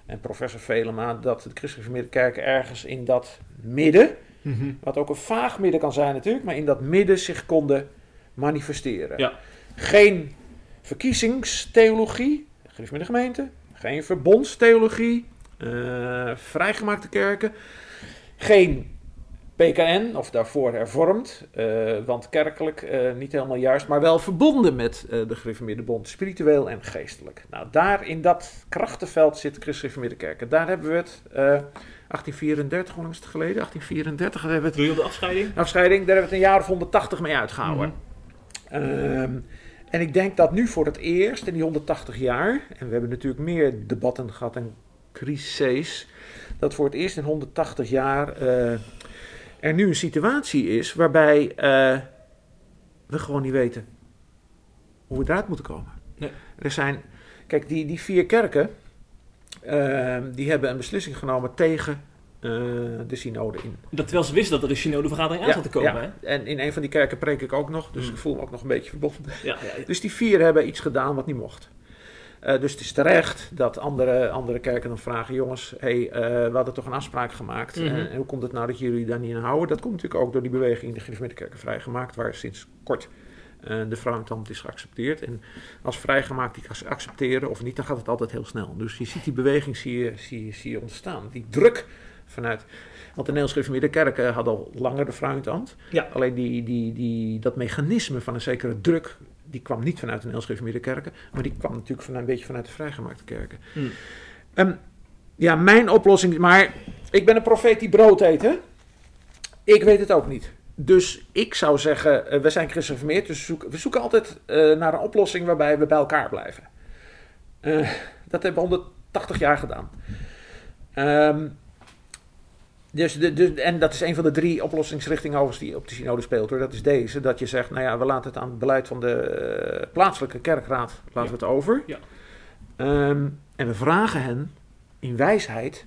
en professor Velema, dat de christelijke kerken ergens in dat midden, mm wat ook een vaag midden kan zijn natuurlijk, maar in dat midden zich konden manifesteren. Ja. Geen verkiezingstheologie, gereformeerde gemeente. Geen verbondstheologie, uh, vrijgemaakte kerken. Geen PKN, of daarvoor hervormd, uh, want kerkelijk uh, niet helemaal juist, maar wel verbonden met uh, de gereformeerde bond, spiritueel en geestelijk. Nou, daar in dat krachtenveld zit de Christen Kerk. daar hebben we het 1834, hoe lang is het geleden? 1834 hebben we het... Doe je op de afscheiding? Afscheiding, daar hebben we het een jaar of 180 mee uitgehouden. Mm -hmm. en ik denk dat nu voor het eerst in die 180 jaar, en we hebben natuurlijk meer debatten gehad en crises, dat voor het eerst in 180 jaar er nu een situatie is waarbij uh, we gewoon niet weten hoe we eruit moeten komen. Nee. Er zijn, kijk, die, die vier kerken, uh, die hebben een beslissing genomen tegen uh, de synode in. Dat terwijl ze wisten dat er een synodevergadering aan ja, zat te komen. Ja. Hè? En in een van die kerken preek ik ook nog, dus mm. ik voel me ook nog een beetje verbonden. Ja, dus die vier hebben iets gedaan wat niet mocht. Uh, dus het is terecht dat andere, andere kerken dan vragen: jongens, hey, uh, we hadden toch een afspraak gemaakt. Mm -hmm. en hoe komt het nou dat jullie daar niet aan houden? Dat komt natuurlijk ook door die beweging in de gereformeerde vrijgemaakt, waar sinds kort uh, de vrouwentampt is geaccepteerd. En als vrijgemaakt die accepteren of niet, dan gaat het altijd heel snel. Dus je ziet die beweging zie je, zie zie je ontstaan. Die druk vanuit. Want de Nederlandse gereformeerde kerken hadden al langer de vrouwentambt. Ja. Alleen die, die, die, dat mechanisme van een zekere druk die kwam niet vanuit de Nederlands kerken, maar die kwam natuurlijk van, een beetje vanuit de vrijgemaakte kerken. Hmm. Um, ja, mijn oplossing, maar ik ben een profeet die brood eet, hè? Ik weet het ook niet. Dus ik zou zeggen, uh, we zijn christenvermeerd, dus we zoeken, we zoeken altijd uh, naar een oplossing waarbij we bij elkaar blijven. Uh, dat hebben we 180 jaar gedaan. Um, dus de, de, en dat is een van de drie oplossingsrichtingen overigens die op de synode speelt. Hoor. Dat is deze, dat je zegt, nou ja, we laten het aan het beleid van de uh, plaatselijke kerkraad laten we het over. Ja. Um, en we vragen hen in wijsheid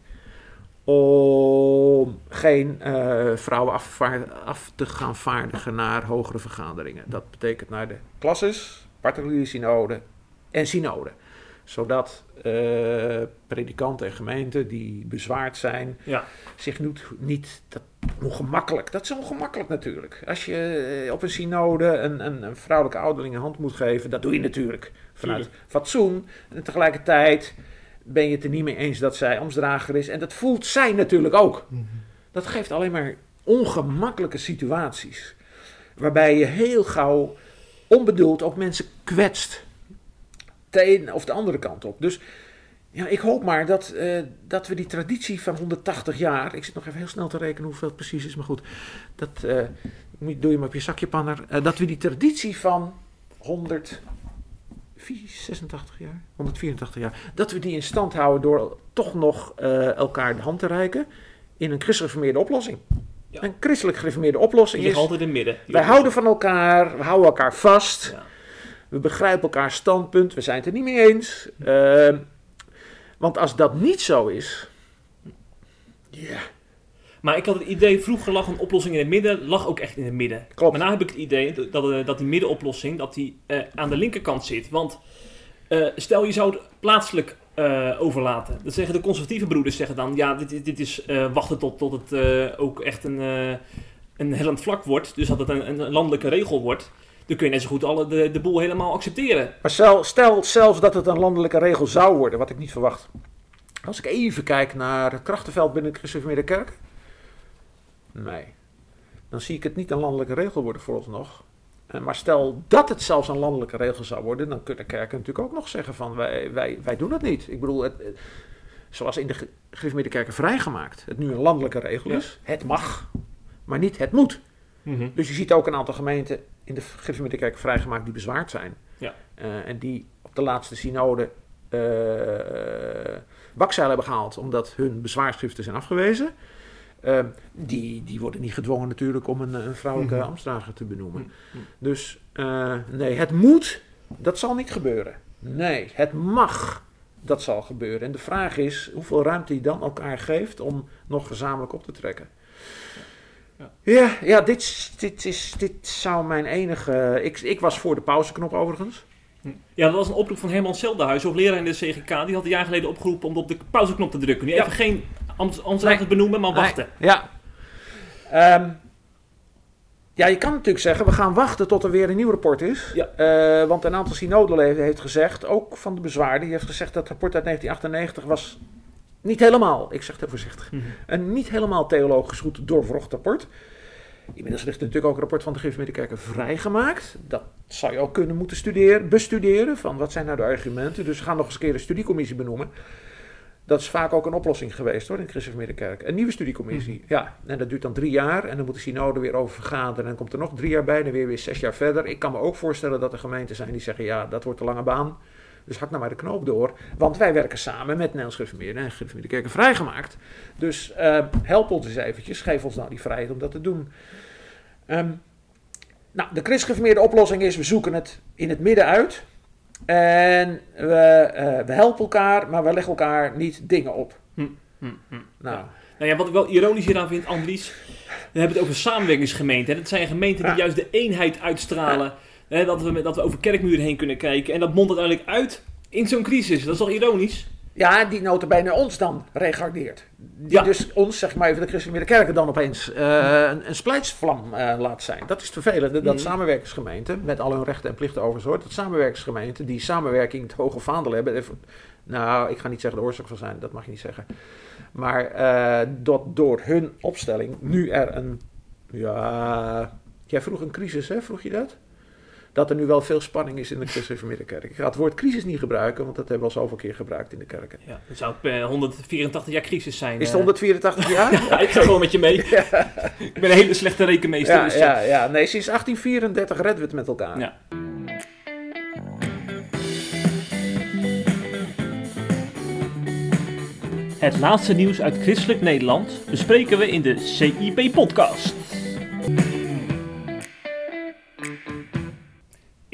om geen uh, vrouwen af, af, te gaan vaardigen naar hogere vergaderingen. Dat betekent naar de klasses, particuliere synode en synode. Zodat uh, predikanten en gemeenten die bezwaard zijn, ja. zich niet, niet dat, ongemakkelijk. Dat is ongemakkelijk natuurlijk. Als je uh, op een synode een, een, een, vrouwelijke ouderling een hand moet geven, dat doe je natuurlijk vanuit fatsoen. En tegelijkertijd ben je het er niet mee eens dat zij ambtsdrager is. En dat voelt zij natuurlijk ook. Mm -hmm. Dat geeft alleen maar ongemakkelijke situaties. Waarbij je heel gauw onbedoeld ook mensen kwetst de een of de andere kant op. Dus ja, ik hoop maar dat, uh, dat we die traditie van 180 jaar. Ik zit nog even heel snel te rekenen hoeveel het precies is, maar goed. Dat uh, doe je maar op je zakje panner. Uh, dat we die traditie van 186 jaar, 184 jaar. Dat we die in stand houden door toch nog elkaar de hand te reiken. In een christelijk gereformeerde oplossing. Ja. Een christelijk gereformeerde oplossing. Je ligt altijd in het midden. Wij houden van elkaar, we houden elkaar vast. Ja. We begrijpen elkaar standpunt, we zijn het er niet mee eens. Uh, want als dat niet zo is. Ja. Maar ik had het idee, vroeger lag een oplossing in het midden, lag ook echt in het midden. Klopt. Maar nu heb ik het idee dat, dat die middenoplossing dat die, uh, aan de linkerkant zit. Want uh, stel je zou het plaatselijk overlaten. Dat zeggen de conservatieve broeders zeggen dan, ja, dit, dit is wachten tot, tot het ook echt een, een hellend vlak wordt. Dus dat het een, een landelijke regel wordt dan kun je net zo goed alle, de, de boel helemaal accepteren. Maar stel, stel zelfs dat het een landelijke regel zou worden, wat ik niet verwacht. Als ik even kijk naar het krachtenveld binnen de gereformeerde kerk. Nee. Dan zie ik het niet een landelijke regel worden vooralsnog. Eh, maar stel dat het zelfs een landelijke regel zou worden, dan kunnen kerken natuurlijk ook nog zeggen van wij, wij, wij doen het niet. Ik bedoel, het, zoals in de gereformeerde kerken vrijgemaakt, het nu een landelijke regel is. Het mag, maar niet het moet. Mm Dus je ziet ook een aantal gemeenten in de gereformeerde kerk vrijgemaakt die bezwaard zijn. Ja. Uh, en die op de laatste synode uh, bakzeil hebben gehaald omdat hun bezwaarschriften zijn afgewezen. Uh, die, die worden niet gedwongen natuurlijk om een, een vrouwelijke mm -hmm. ambtsdrager te benoemen. Mm -hmm. Dus nee, het moet, dat zal niet gebeuren. Nee, het mag, dat zal gebeuren. En de vraag is hoeveel ruimte je dan elkaar geeft om nog gezamenlijk op te trekken. Ja, ja, dit, dit, is, dit zou mijn enige... Ik, ik was voor de pauzeknop overigens. Ja, dat was een oproep van Herman Seldenhuis, leraar in de CGK. Die had een jaar geleden opgeroepen om op de pauzeknop te drukken. Nu even geen ambtsdragers nee. benoemen, maar wachten. Ja. Um, Ja, je kan natuurlijk zeggen, we gaan wachten tot er weer een nieuw rapport is. Ja. Eh, want een aantal synodeleden heeft gezegd, ook van de bezwaarden, die heeft gezegd dat het rapport uit 1998 was niet helemaal, ik zeg het heel voorzichtig, Mhm. een niet helemaal theologisch goed doorvrocht rapport. Inmiddels ligt er natuurlijk ook een rapport van de Gereformeerde Kerken vrijgemaakt. Dat zou je ook kunnen moeten studeren, bestuderen, van wat zijn nou de argumenten. Dus we gaan nog eens een keer een studiecommissie benoemen. Dat is vaak ook een oplossing geweest hoor, in de Gereformeerde Kerk. Een nieuwe studiecommissie, ja. En dat duurt dan drie jaar en dan moet de synode weer over vergaderen. En dan komt er nog drie jaar bij, dan weer weer zes jaar verder. Ik kan me ook voorstellen dat er gemeenten zijn die zeggen, ja, dat wordt een lange baan. Dus hak nou maar de knoop door. Want wij werken samen met Nederlands Gereformeerde en Gereformeerde Kerken vrijgemaakt. Dus eh, help ons eens eventjes, geef ons nou die vrijheid om dat te doen. Ehm, nou, de christgeformeerde oplossing is, we zoeken het in het midden uit. En we, eh, we helpen elkaar, maar we leggen elkaar niet dingen op. Hm, hm, hm. Nou, Nou ja, wat ik wel ironisch hieraan vind, Andries. We hebben het over samenwerkingsgemeenten. Dat zijn gemeenten die Ja. juist de eenheid uitstralen. Hè, dat, we, dat we over kerkmuren heen kunnen kijken. En dat mondt uiteindelijk uit in zo'n crisis. Dat is toch ironisch? ja, die notabene ons dan regardeert. Die Ja. dus ons, zeg maar even de christelijke kerken dan opeens eh, een, een splijtsvlam eh, laat zijn. Dat is het vervelende, dat Mhm. samenwerkingsgemeenten, met al hun rechten en plichten overigens, dat samenwerkingsgemeenten die samenwerking het hoge vaandel hebben. even- Nou, ik ga niet zeggen de oorzaak van zijn, dat mag je niet zeggen. Maar eh, dat door hun opstelling nu er een, ja, jij vroeg een crisis hè, vroeg je dat? Dat er nu wel veel spanning is in de christelijke kerk. Ik ga het woord crisis niet gebruiken, want dat hebben we al zoveel keer gebruikt in de kerken. Ja, dat zou het eh, 184 jaar crisis zijn. Is het eh. 184 jaar? Ja, ik ga gewoon met je mee. Ik ben een hele slechte rekenmeester. Ja, dus, eh, ja, ja, nee, sinds 1834 redden we het met elkaar. Ja. Het laatste nieuws uit christelijk Nederland bespreken we in de CIP-podcast.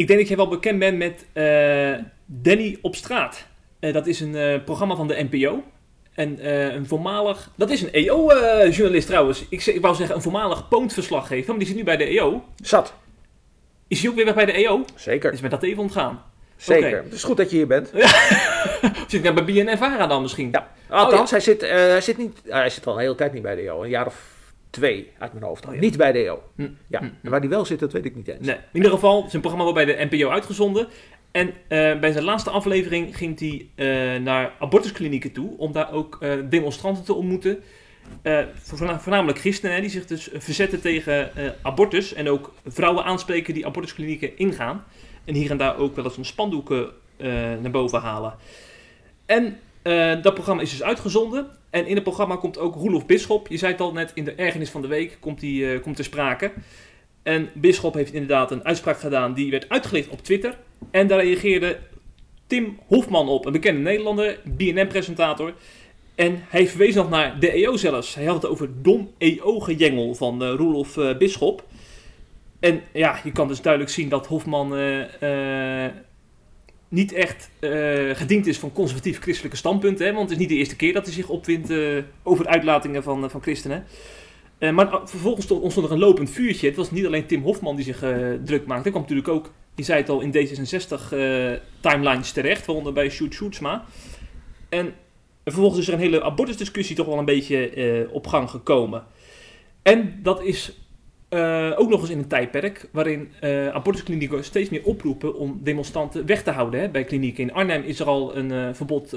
Ik denk dat jij wel bekend bent met eh, Danny op straat. Eh, dat is een eh, programma van de NPO. En een voormalig... Dat is een EO-journalist trouwens. Ik, ik wou zeggen een voormalig Poont-verslaggever, maar die zit nu bij de EO. Zat, Is hij ook weer weg bij de EO? zeker. Is me dat even ontgaan. Zeker. Het is goed dat je hier bent. Zit nou bij BNN-Vara dan misschien? Ja. Althans, Oh, hij, zit, hij, zit niet, hij zit al een hele tijd niet bij de EO. Een jaar of twee uit mijn hoofd. Oh, ja. Niet bij de EO. Hm, Ja. hm, En waar die wel zit, dat weet ik niet eens. Nee, in ieder geval, zijn programma wordt bij de NPO uitgezonden. En eh, bij zijn laatste aflevering ging hij eh, naar abortusklinieken toe om daar ook eh, demonstranten te ontmoeten. Voorna- voornamelijk christenen hè, die zich dus verzetten tegen abortus en ook vrouwen aanspreken die abortusklinieken ingaan. En hier en daar ook wel eens een spandoeken naar boven halen. En dat programma is dus uitgezonden. En in het programma komt ook Roelof Bisschop. Je zei het al net, in de ergernis van de week komt, die, eh, komt ter sprake. En Bisschop heeft inderdaad een uitspraak gedaan die werd uitgelicht op Twitter. En daar reageerde Tim Hofman op, een bekende Nederlander, BNN-presentator. En hij verwees nog naar de EO zelfs. Hij had het over dom EO-gejengel van eh Roelof eh, Bisschop. En ja, je kan dus duidelijk zien dat Hofman niet echt eh, gediend is van conservatief-christelijke standpunten. Hè? Want het is niet de eerste keer dat hij zich opwindt eh, over uitlatingen van, eh, van christenen. Maar vervolgens stond, ontstond er een lopend vuurtje. Het was niet alleen Tim Hofman die zich druk maakte. Er kwam natuurlijk ook, je zei het al, in D66-timelines terecht. Waaronder bij Sjoerd Sjoerdsma. En vervolgens is er een hele abortusdiscussie toch wel een beetje op gang gekomen. En dat is eh, ook nog eens in een tijdperk waarin eh, abortusklinieken steeds meer oproepen om demonstranten weg te houden hè, bij klinieken. In Arnhem is er al een eh, verbod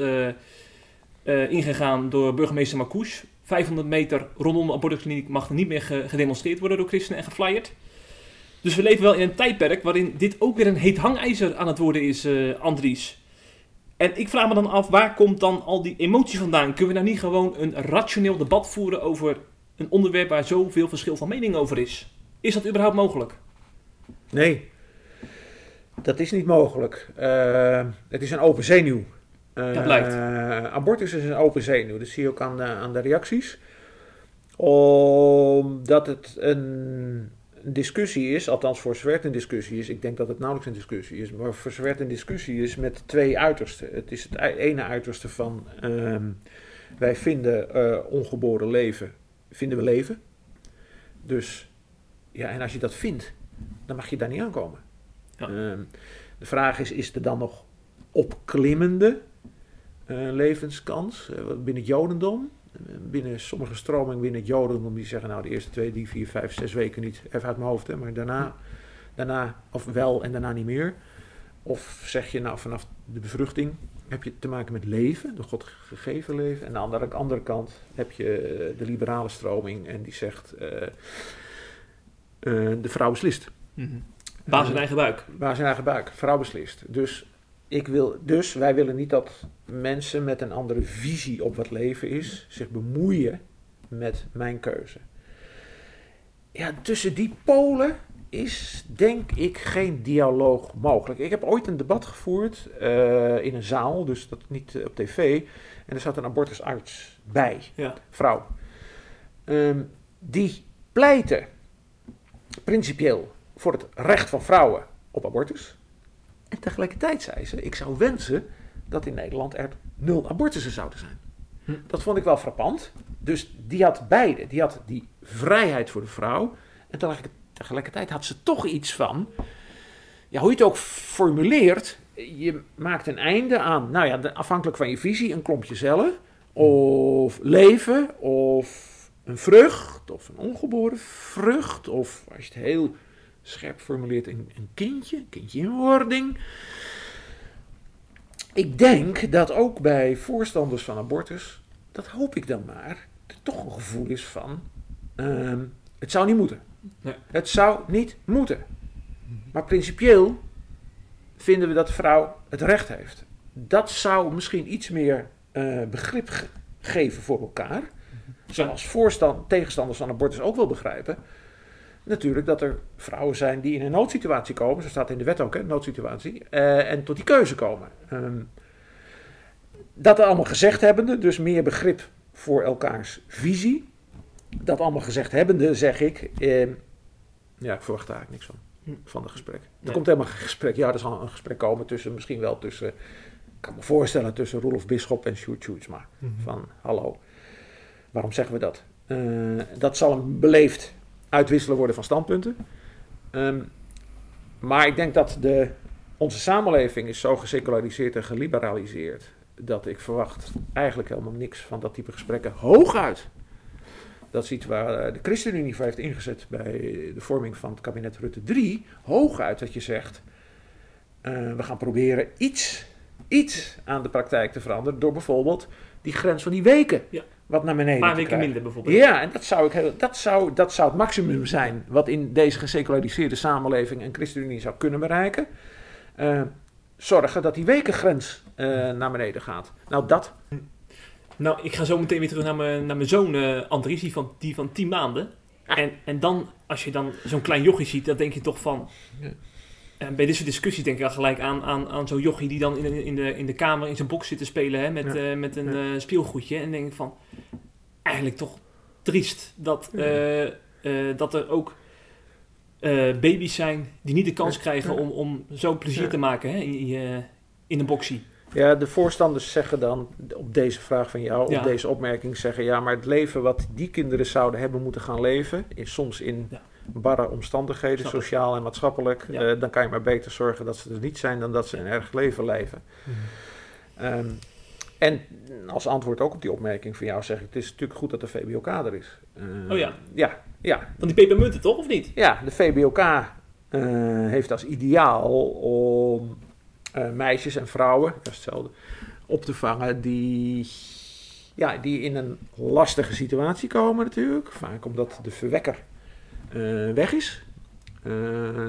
ingegaan door burgemeester Marcouch. 500 meter rondom de abortuskliniek mag er niet meer ge- gedemonstreerd worden door christenen en geflyerd. Dus we leven wel in een tijdperk waarin dit ook weer een heet hangijzer aan het worden is, Andries. En ik vraag me dan af, waar komt dan al die emotie vandaan? Kunnen we nou niet gewoon een rationeel debat voeren over een onderwerp waar zoveel verschil van mening over is? Is dat überhaupt mogelijk? Nee, dat is niet mogelijk. Eh, het is een open zenuw. Eh, Dat blijkt. abortus is een open zenuw. Dat zie je ook aan de, aan de reacties. Omdat het een discussie is, althans voor zover een discussie is. Ik denk dat het nauwelijks een discussie is, maar voor zover een discussie is met twee uitersten. Het is het ei- ene uiterste van ehm, wij vinden eh, ongeboren leven, vinden we leven. Dus ja, en als je dat vindt, dan mag je daar niet aankomen. Ja. Ehm, de vraag is, is er dan nog opklimmende eh, levenskans eh, binnen het jodendom? binnen sommige stromingen, binnen het Jodendom, die zeggen nou de eerste twee, drie, vier, vijf, zes weken niet, even uit mijn hoofd, hè, maar daarna, daarna, of wel en daarna niet meer. Of zeg je nou vanaf de bevruchting heb je te maken met leven, de God gegeven leven. En aan de andere kant heb je eh, de liberale stroming en die zegt uh, uh, de vrouw beslist. Mm -hmm. Baas in eigen buik. Baas in eigen buik, vrouw beslist. Dus, ik wil, dus wij willen niet dat mensen met een andere visie op wat leven is zich bemoeien met mijn keuze. Ja, tussen die polen is denk ik geen dialoog mogelijk. Ik heb ooit een debat gevoerd uh, in een zaal, dus dat niet op tv. En er zat een abortusarts bij, ja. vrouw. Um, die pleitte principieel voor het recht van vrouwen op abortus. En tegelijkertijd zei ze: Ik zou wensen dat in Nederland er nul abortussen zouden zijn. Hm. Dat vond ik wel frappant. Dus die had beide. Die had die vrijheid voor de vrouw. En tegelijkertijd had ze toch iets van, ja, hoe je het ook formuleert, je maakt een einde aan, nou ja, afhankelijk van je visie, een klompje cellen, of leven, of een vrucht, of een ongeboren vrucht, of als je het heel scherp formuleert, een, een kindje, een kindje in wording. Ik denk dat ook bij voorstanders van abortus, dat hoop ik dan maar, er toch een gevoel is van, uh, het zou niet moeten. Nee. Het zou niet moeten. Maar principieel vinden we dat de vrouw het recht heeft. Dat zou misschien iets meer uh, begrip ge geven voor elkaar. Zoals voorstand, tegenstanders van abortus ook wel begrijpen. Natuurlijk dat er vrouwen zijn die in een noodsituatie komen. Zo staat in de wet ook, hè, noodsituatie. Uh, en tot die keuze komen. Um, dat allemaal gezegd hebbende, dus meer begrip voor elkaars visie. Dat allemaal gezegd hebbende, zeg ik. Eh, ja, ik verwacht daar eigenlijk niks van. Van het gesprek. Er Nee. komt helemaal geen gesprek. Ja, er zal een gesprek komen tussen, misschien wel tussen. Ik kan me voorstellen tussen Roelof Bisschop en Sjoerd Sjoerdsma. Van hallo. Waarom zeggen we dat? Eh, dat zal een beleefd uitwisselen worden van standpunten. Ehm, maar ik denk dat de, onze samenleving is zo geseculariseerd en geliberaliseerd. Dat ik verwacht eigenlijk helemaal niks van dat type gesprekken. Hooguit dat is iets waar eh, de ChristenUnie voor heeft ingezet bij de vorming van het kabinet Rutte 3. Hooguit dat je zegt, uh, we gaan proberen iets, iets aan de praktijk te veranderen. Door bijvoorbeeld die grens van die weken Ja. wat naar beneden Een paar weken minder bijvoorbeeld. Ja, en dat zou, ik, heel- dat, zou, dat zou het maximum zijn wat in deze geseculariseerde samenleving een ChristenUnie zou kunnen bereiken. Eh, zorgen dat die wekengrens eh, naar beneden gaat. Nou, dat Nou, ik ga zo meteen weer terug naar mijn, naar mijn zoon eh Andries, die van, die van 10 maanden. En, en dan, als je dan zo'n klein jochie ziet, dan denk je toch van... Ja. En bij dit soort discussies denk ik al gelijk aan, aan, aan zo'n jochie die dan in, de- in, de, in de kamer in zijn box zit te spelen hè, met, Ja. eh, met een Ja. eh, speelgoedje. En denk ik van, eigenlijk toch triest dat, Ja. eh, eh, dat er ook eh, baby's zijn die niet de kans krijgen om, om zo plezier Ja. te maken hè, in, in een boxie. Ja, de voorstanders zeggen dan op deze vraag van jou, Ja. op deze opmerking zeggen ja, maar het leven wat die kinderen zouden hebben moeten gaan leven, is soms in Ja. barre omstandigheden, sociaal en maatschappelijk, Ja. eh, dan kan je maar beter zorgen dat ze er niet zijn dan dat ze een erg leven leven. Ehm, en als antwoord ook op die opmerking van jou zeg ik, het is natuurlijk goed dat de VBOK er is. Eh, Oh ja. Ja, ja, Van die pepermunten toch, of niet? ja, de VBOK eh, heeft als ideaal om eh, meisjes en vrouwen, dat is hetzelfde, op te vangen die, ja, die in een lastige situatie komen natuurlijk. Vaak omdat de verwekker eh, weg is, eh,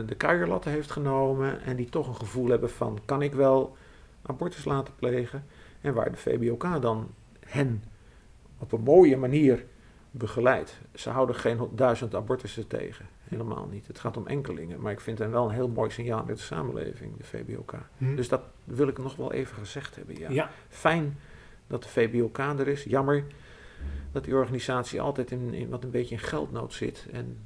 de kuierlatten heeft genomen en die toch een gevoel hebben van kan ik wel abortus laten plegen. En waar de VBOK dan hen op een mooie manier begeleidt. Ze houden geen duizend abortussen tegen. Helemaal niet. Het gaat om enkelingen. Maar ik vind hen wel een heel mooi signaal met de samenleving, de VBOK. Dus dat wil ik nog wel even gezegd hebben. Ja. Ja. Fijn dat de VBOK er is. Jammer dat die organisatie altijd in, in wat een beetje in geldnood zit. En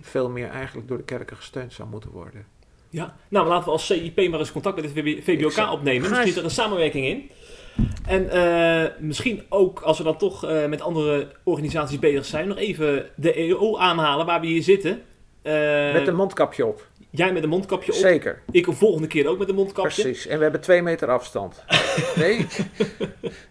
veel meer eigenlijk door de kerken gesteund zou moeten worden. Ja, nou laten we als CIP maar eens contact met de VB VBOK zou- opnemen. Misschien is er een samenwerking in. En eh, misschien ook, als we dan toch eh, met andere organisaties bezig zijn, nog even de EO aanhalen waar we hier zitten. Eh, met een mondkapje op. Jij met een mondkapje op. Zeker. Ik een volgende keer ook met een mondkapje. Precies. En we hebben twee meter afstand. nee.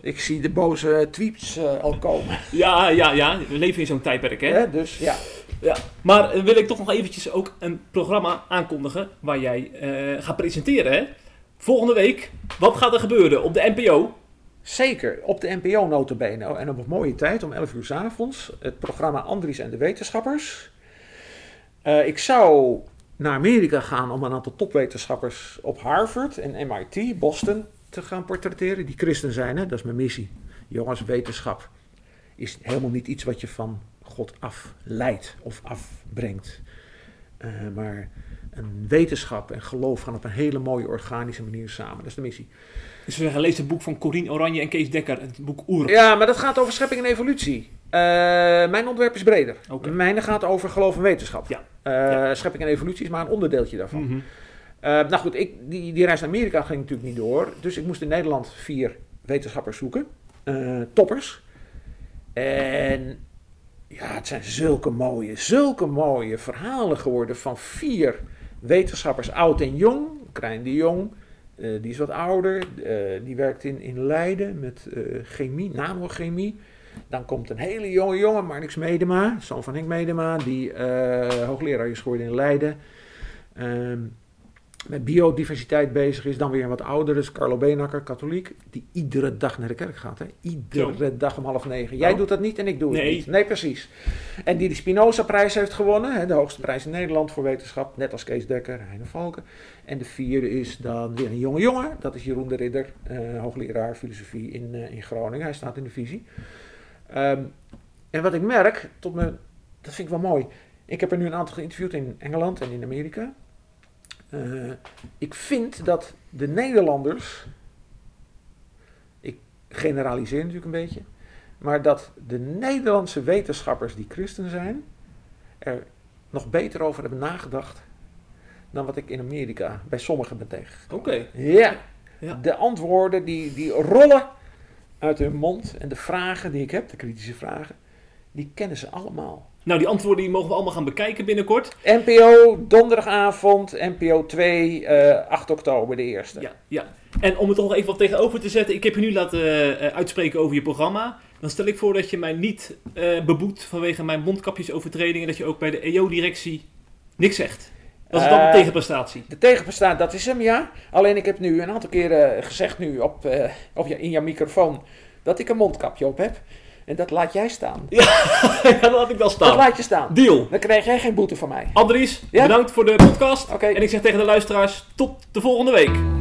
ik, zie de boze tweets eh, al komen. Ja, ja, ja. We leven in zo'n tijdperk, hè? Dus ja. Ja. Maar eh, wil ik toch nog eventjes ook een programma aankondigen waar jij gaat presenteren, hè? Volgende week, wat gaat er gebeuren op de NPO? Zeker, op de NPO notabene. En op een mooie tijd, om 11 uur s avonds. Het programma Andries en de Wetenschappers. Eh, ik zou naar Amerika gaan om een aantal topwetenschappers op Harvard en MIT, Boston, te gaan portretteren. Die christen zijn, hè? dat is mijn missie. Jongens, wetenschap is helemaal niet iets wat je van God afleidt of afbrengt. Eh, maar een wetenschap en geloof gaan op een hele mooie organische manier samen. Dat is de missie. Dus we zeggen, lees het boek van Corine Oranje en Kees Dekker, het boek Oer. Ja, maar dat gaat over schepping en evolutie. Eh, mijn ontwerp is breder. Oké. Mijne gaat over geloof en wetenschap. Ja. Eh, Ja. Schepping en evolutie is maar een onderdeeltje daarvan. Eh, nou goed, ik, die, die reis naar Amerika ging natuurlijk niet door. Dus ik moest in Nederland vier wetenschappers zoeken. Toppers. En ja, het zijn zulke mooie, zulke mooie verhalen geworden van vier wetenschappers, oud en jong. Krijn de Jong, eh, die is wat ouder. eh, die werkt in, in Leiden met eh, chemie, nanochemie. Dan komt een hele jonge jongen, Marnix Medema, zoon van Henk Medema, die hoogleraar is geworden in Leiden. Met biodiversiteit bezig is. Dan weer een wat ouder, dus Carlo Beenakker, katholiek, die iedere dag naar de kerk gaat. Hè? Iedere dag om half negen. Jij Oh. doet dat niet en ik doe het Nee. niet. Nee, precies. En die de Spinoza-prijs heeft gewonnen, hè? de hoogste prijs in Nederland voor wetenschap, net als Kees Dekker, Heine Valken. En de vierde is dan weer een jonge jongen, dat is Jeroen de Ridder, eh, hoogleraar filosofie in, eh, in Groningen. Hij staat in de visie. Ehm, en wat ik merk, tot me, dat vind ik wel mooi. Ik heb er nu een aantal geïnterviewd in Engeland en in Amerika. Eh, ik vind dat de Nederlanders, ik generaliseer natuurlijk een beetje, maar dat de Nederlandse wetenschappers die christen zijn, er nog beter over hebben nagedacht dan wat ik in Amerika bij sommigen ben tegengekomen. Oké. Ja, Ja. de antwoorden die, die rollen uit hun mond en de vragen die ik heb, de kritische vragen, die kennen ze allemaal. Nou, die antwoorden die mogen we allemaal gaan bekijken binnenkort. NPO, donderdagavond, NPO 2, eh 8 oktober de eerste. Ja, ja. En om het toch nog even wat tegenover te zetten. Ik heb je nu laten eh, uitspreken over je programma. Dan stel ik voor dat je mij niet eh beboet vanwege mijn mondkapjesovertredingen. Dat je ook bij de EO-directie niks zegt. Dat is dan een Eh, tegenprestatie. De tegenbestaat, dat is hem, ja. Alleen ik heb nu een aantal keren gezegd nu op, op je, in jouw microfoon dat ik een mondkapje op heb. En dat laat jij staan. ja, dat laat ik wel Dat staan. laat je staan. Deal. Dan krijg jij geen boete van mij. Andries, Ja? bedankt voor de podcast. En ik zeg tegen de luisteraars, tot de volgende week.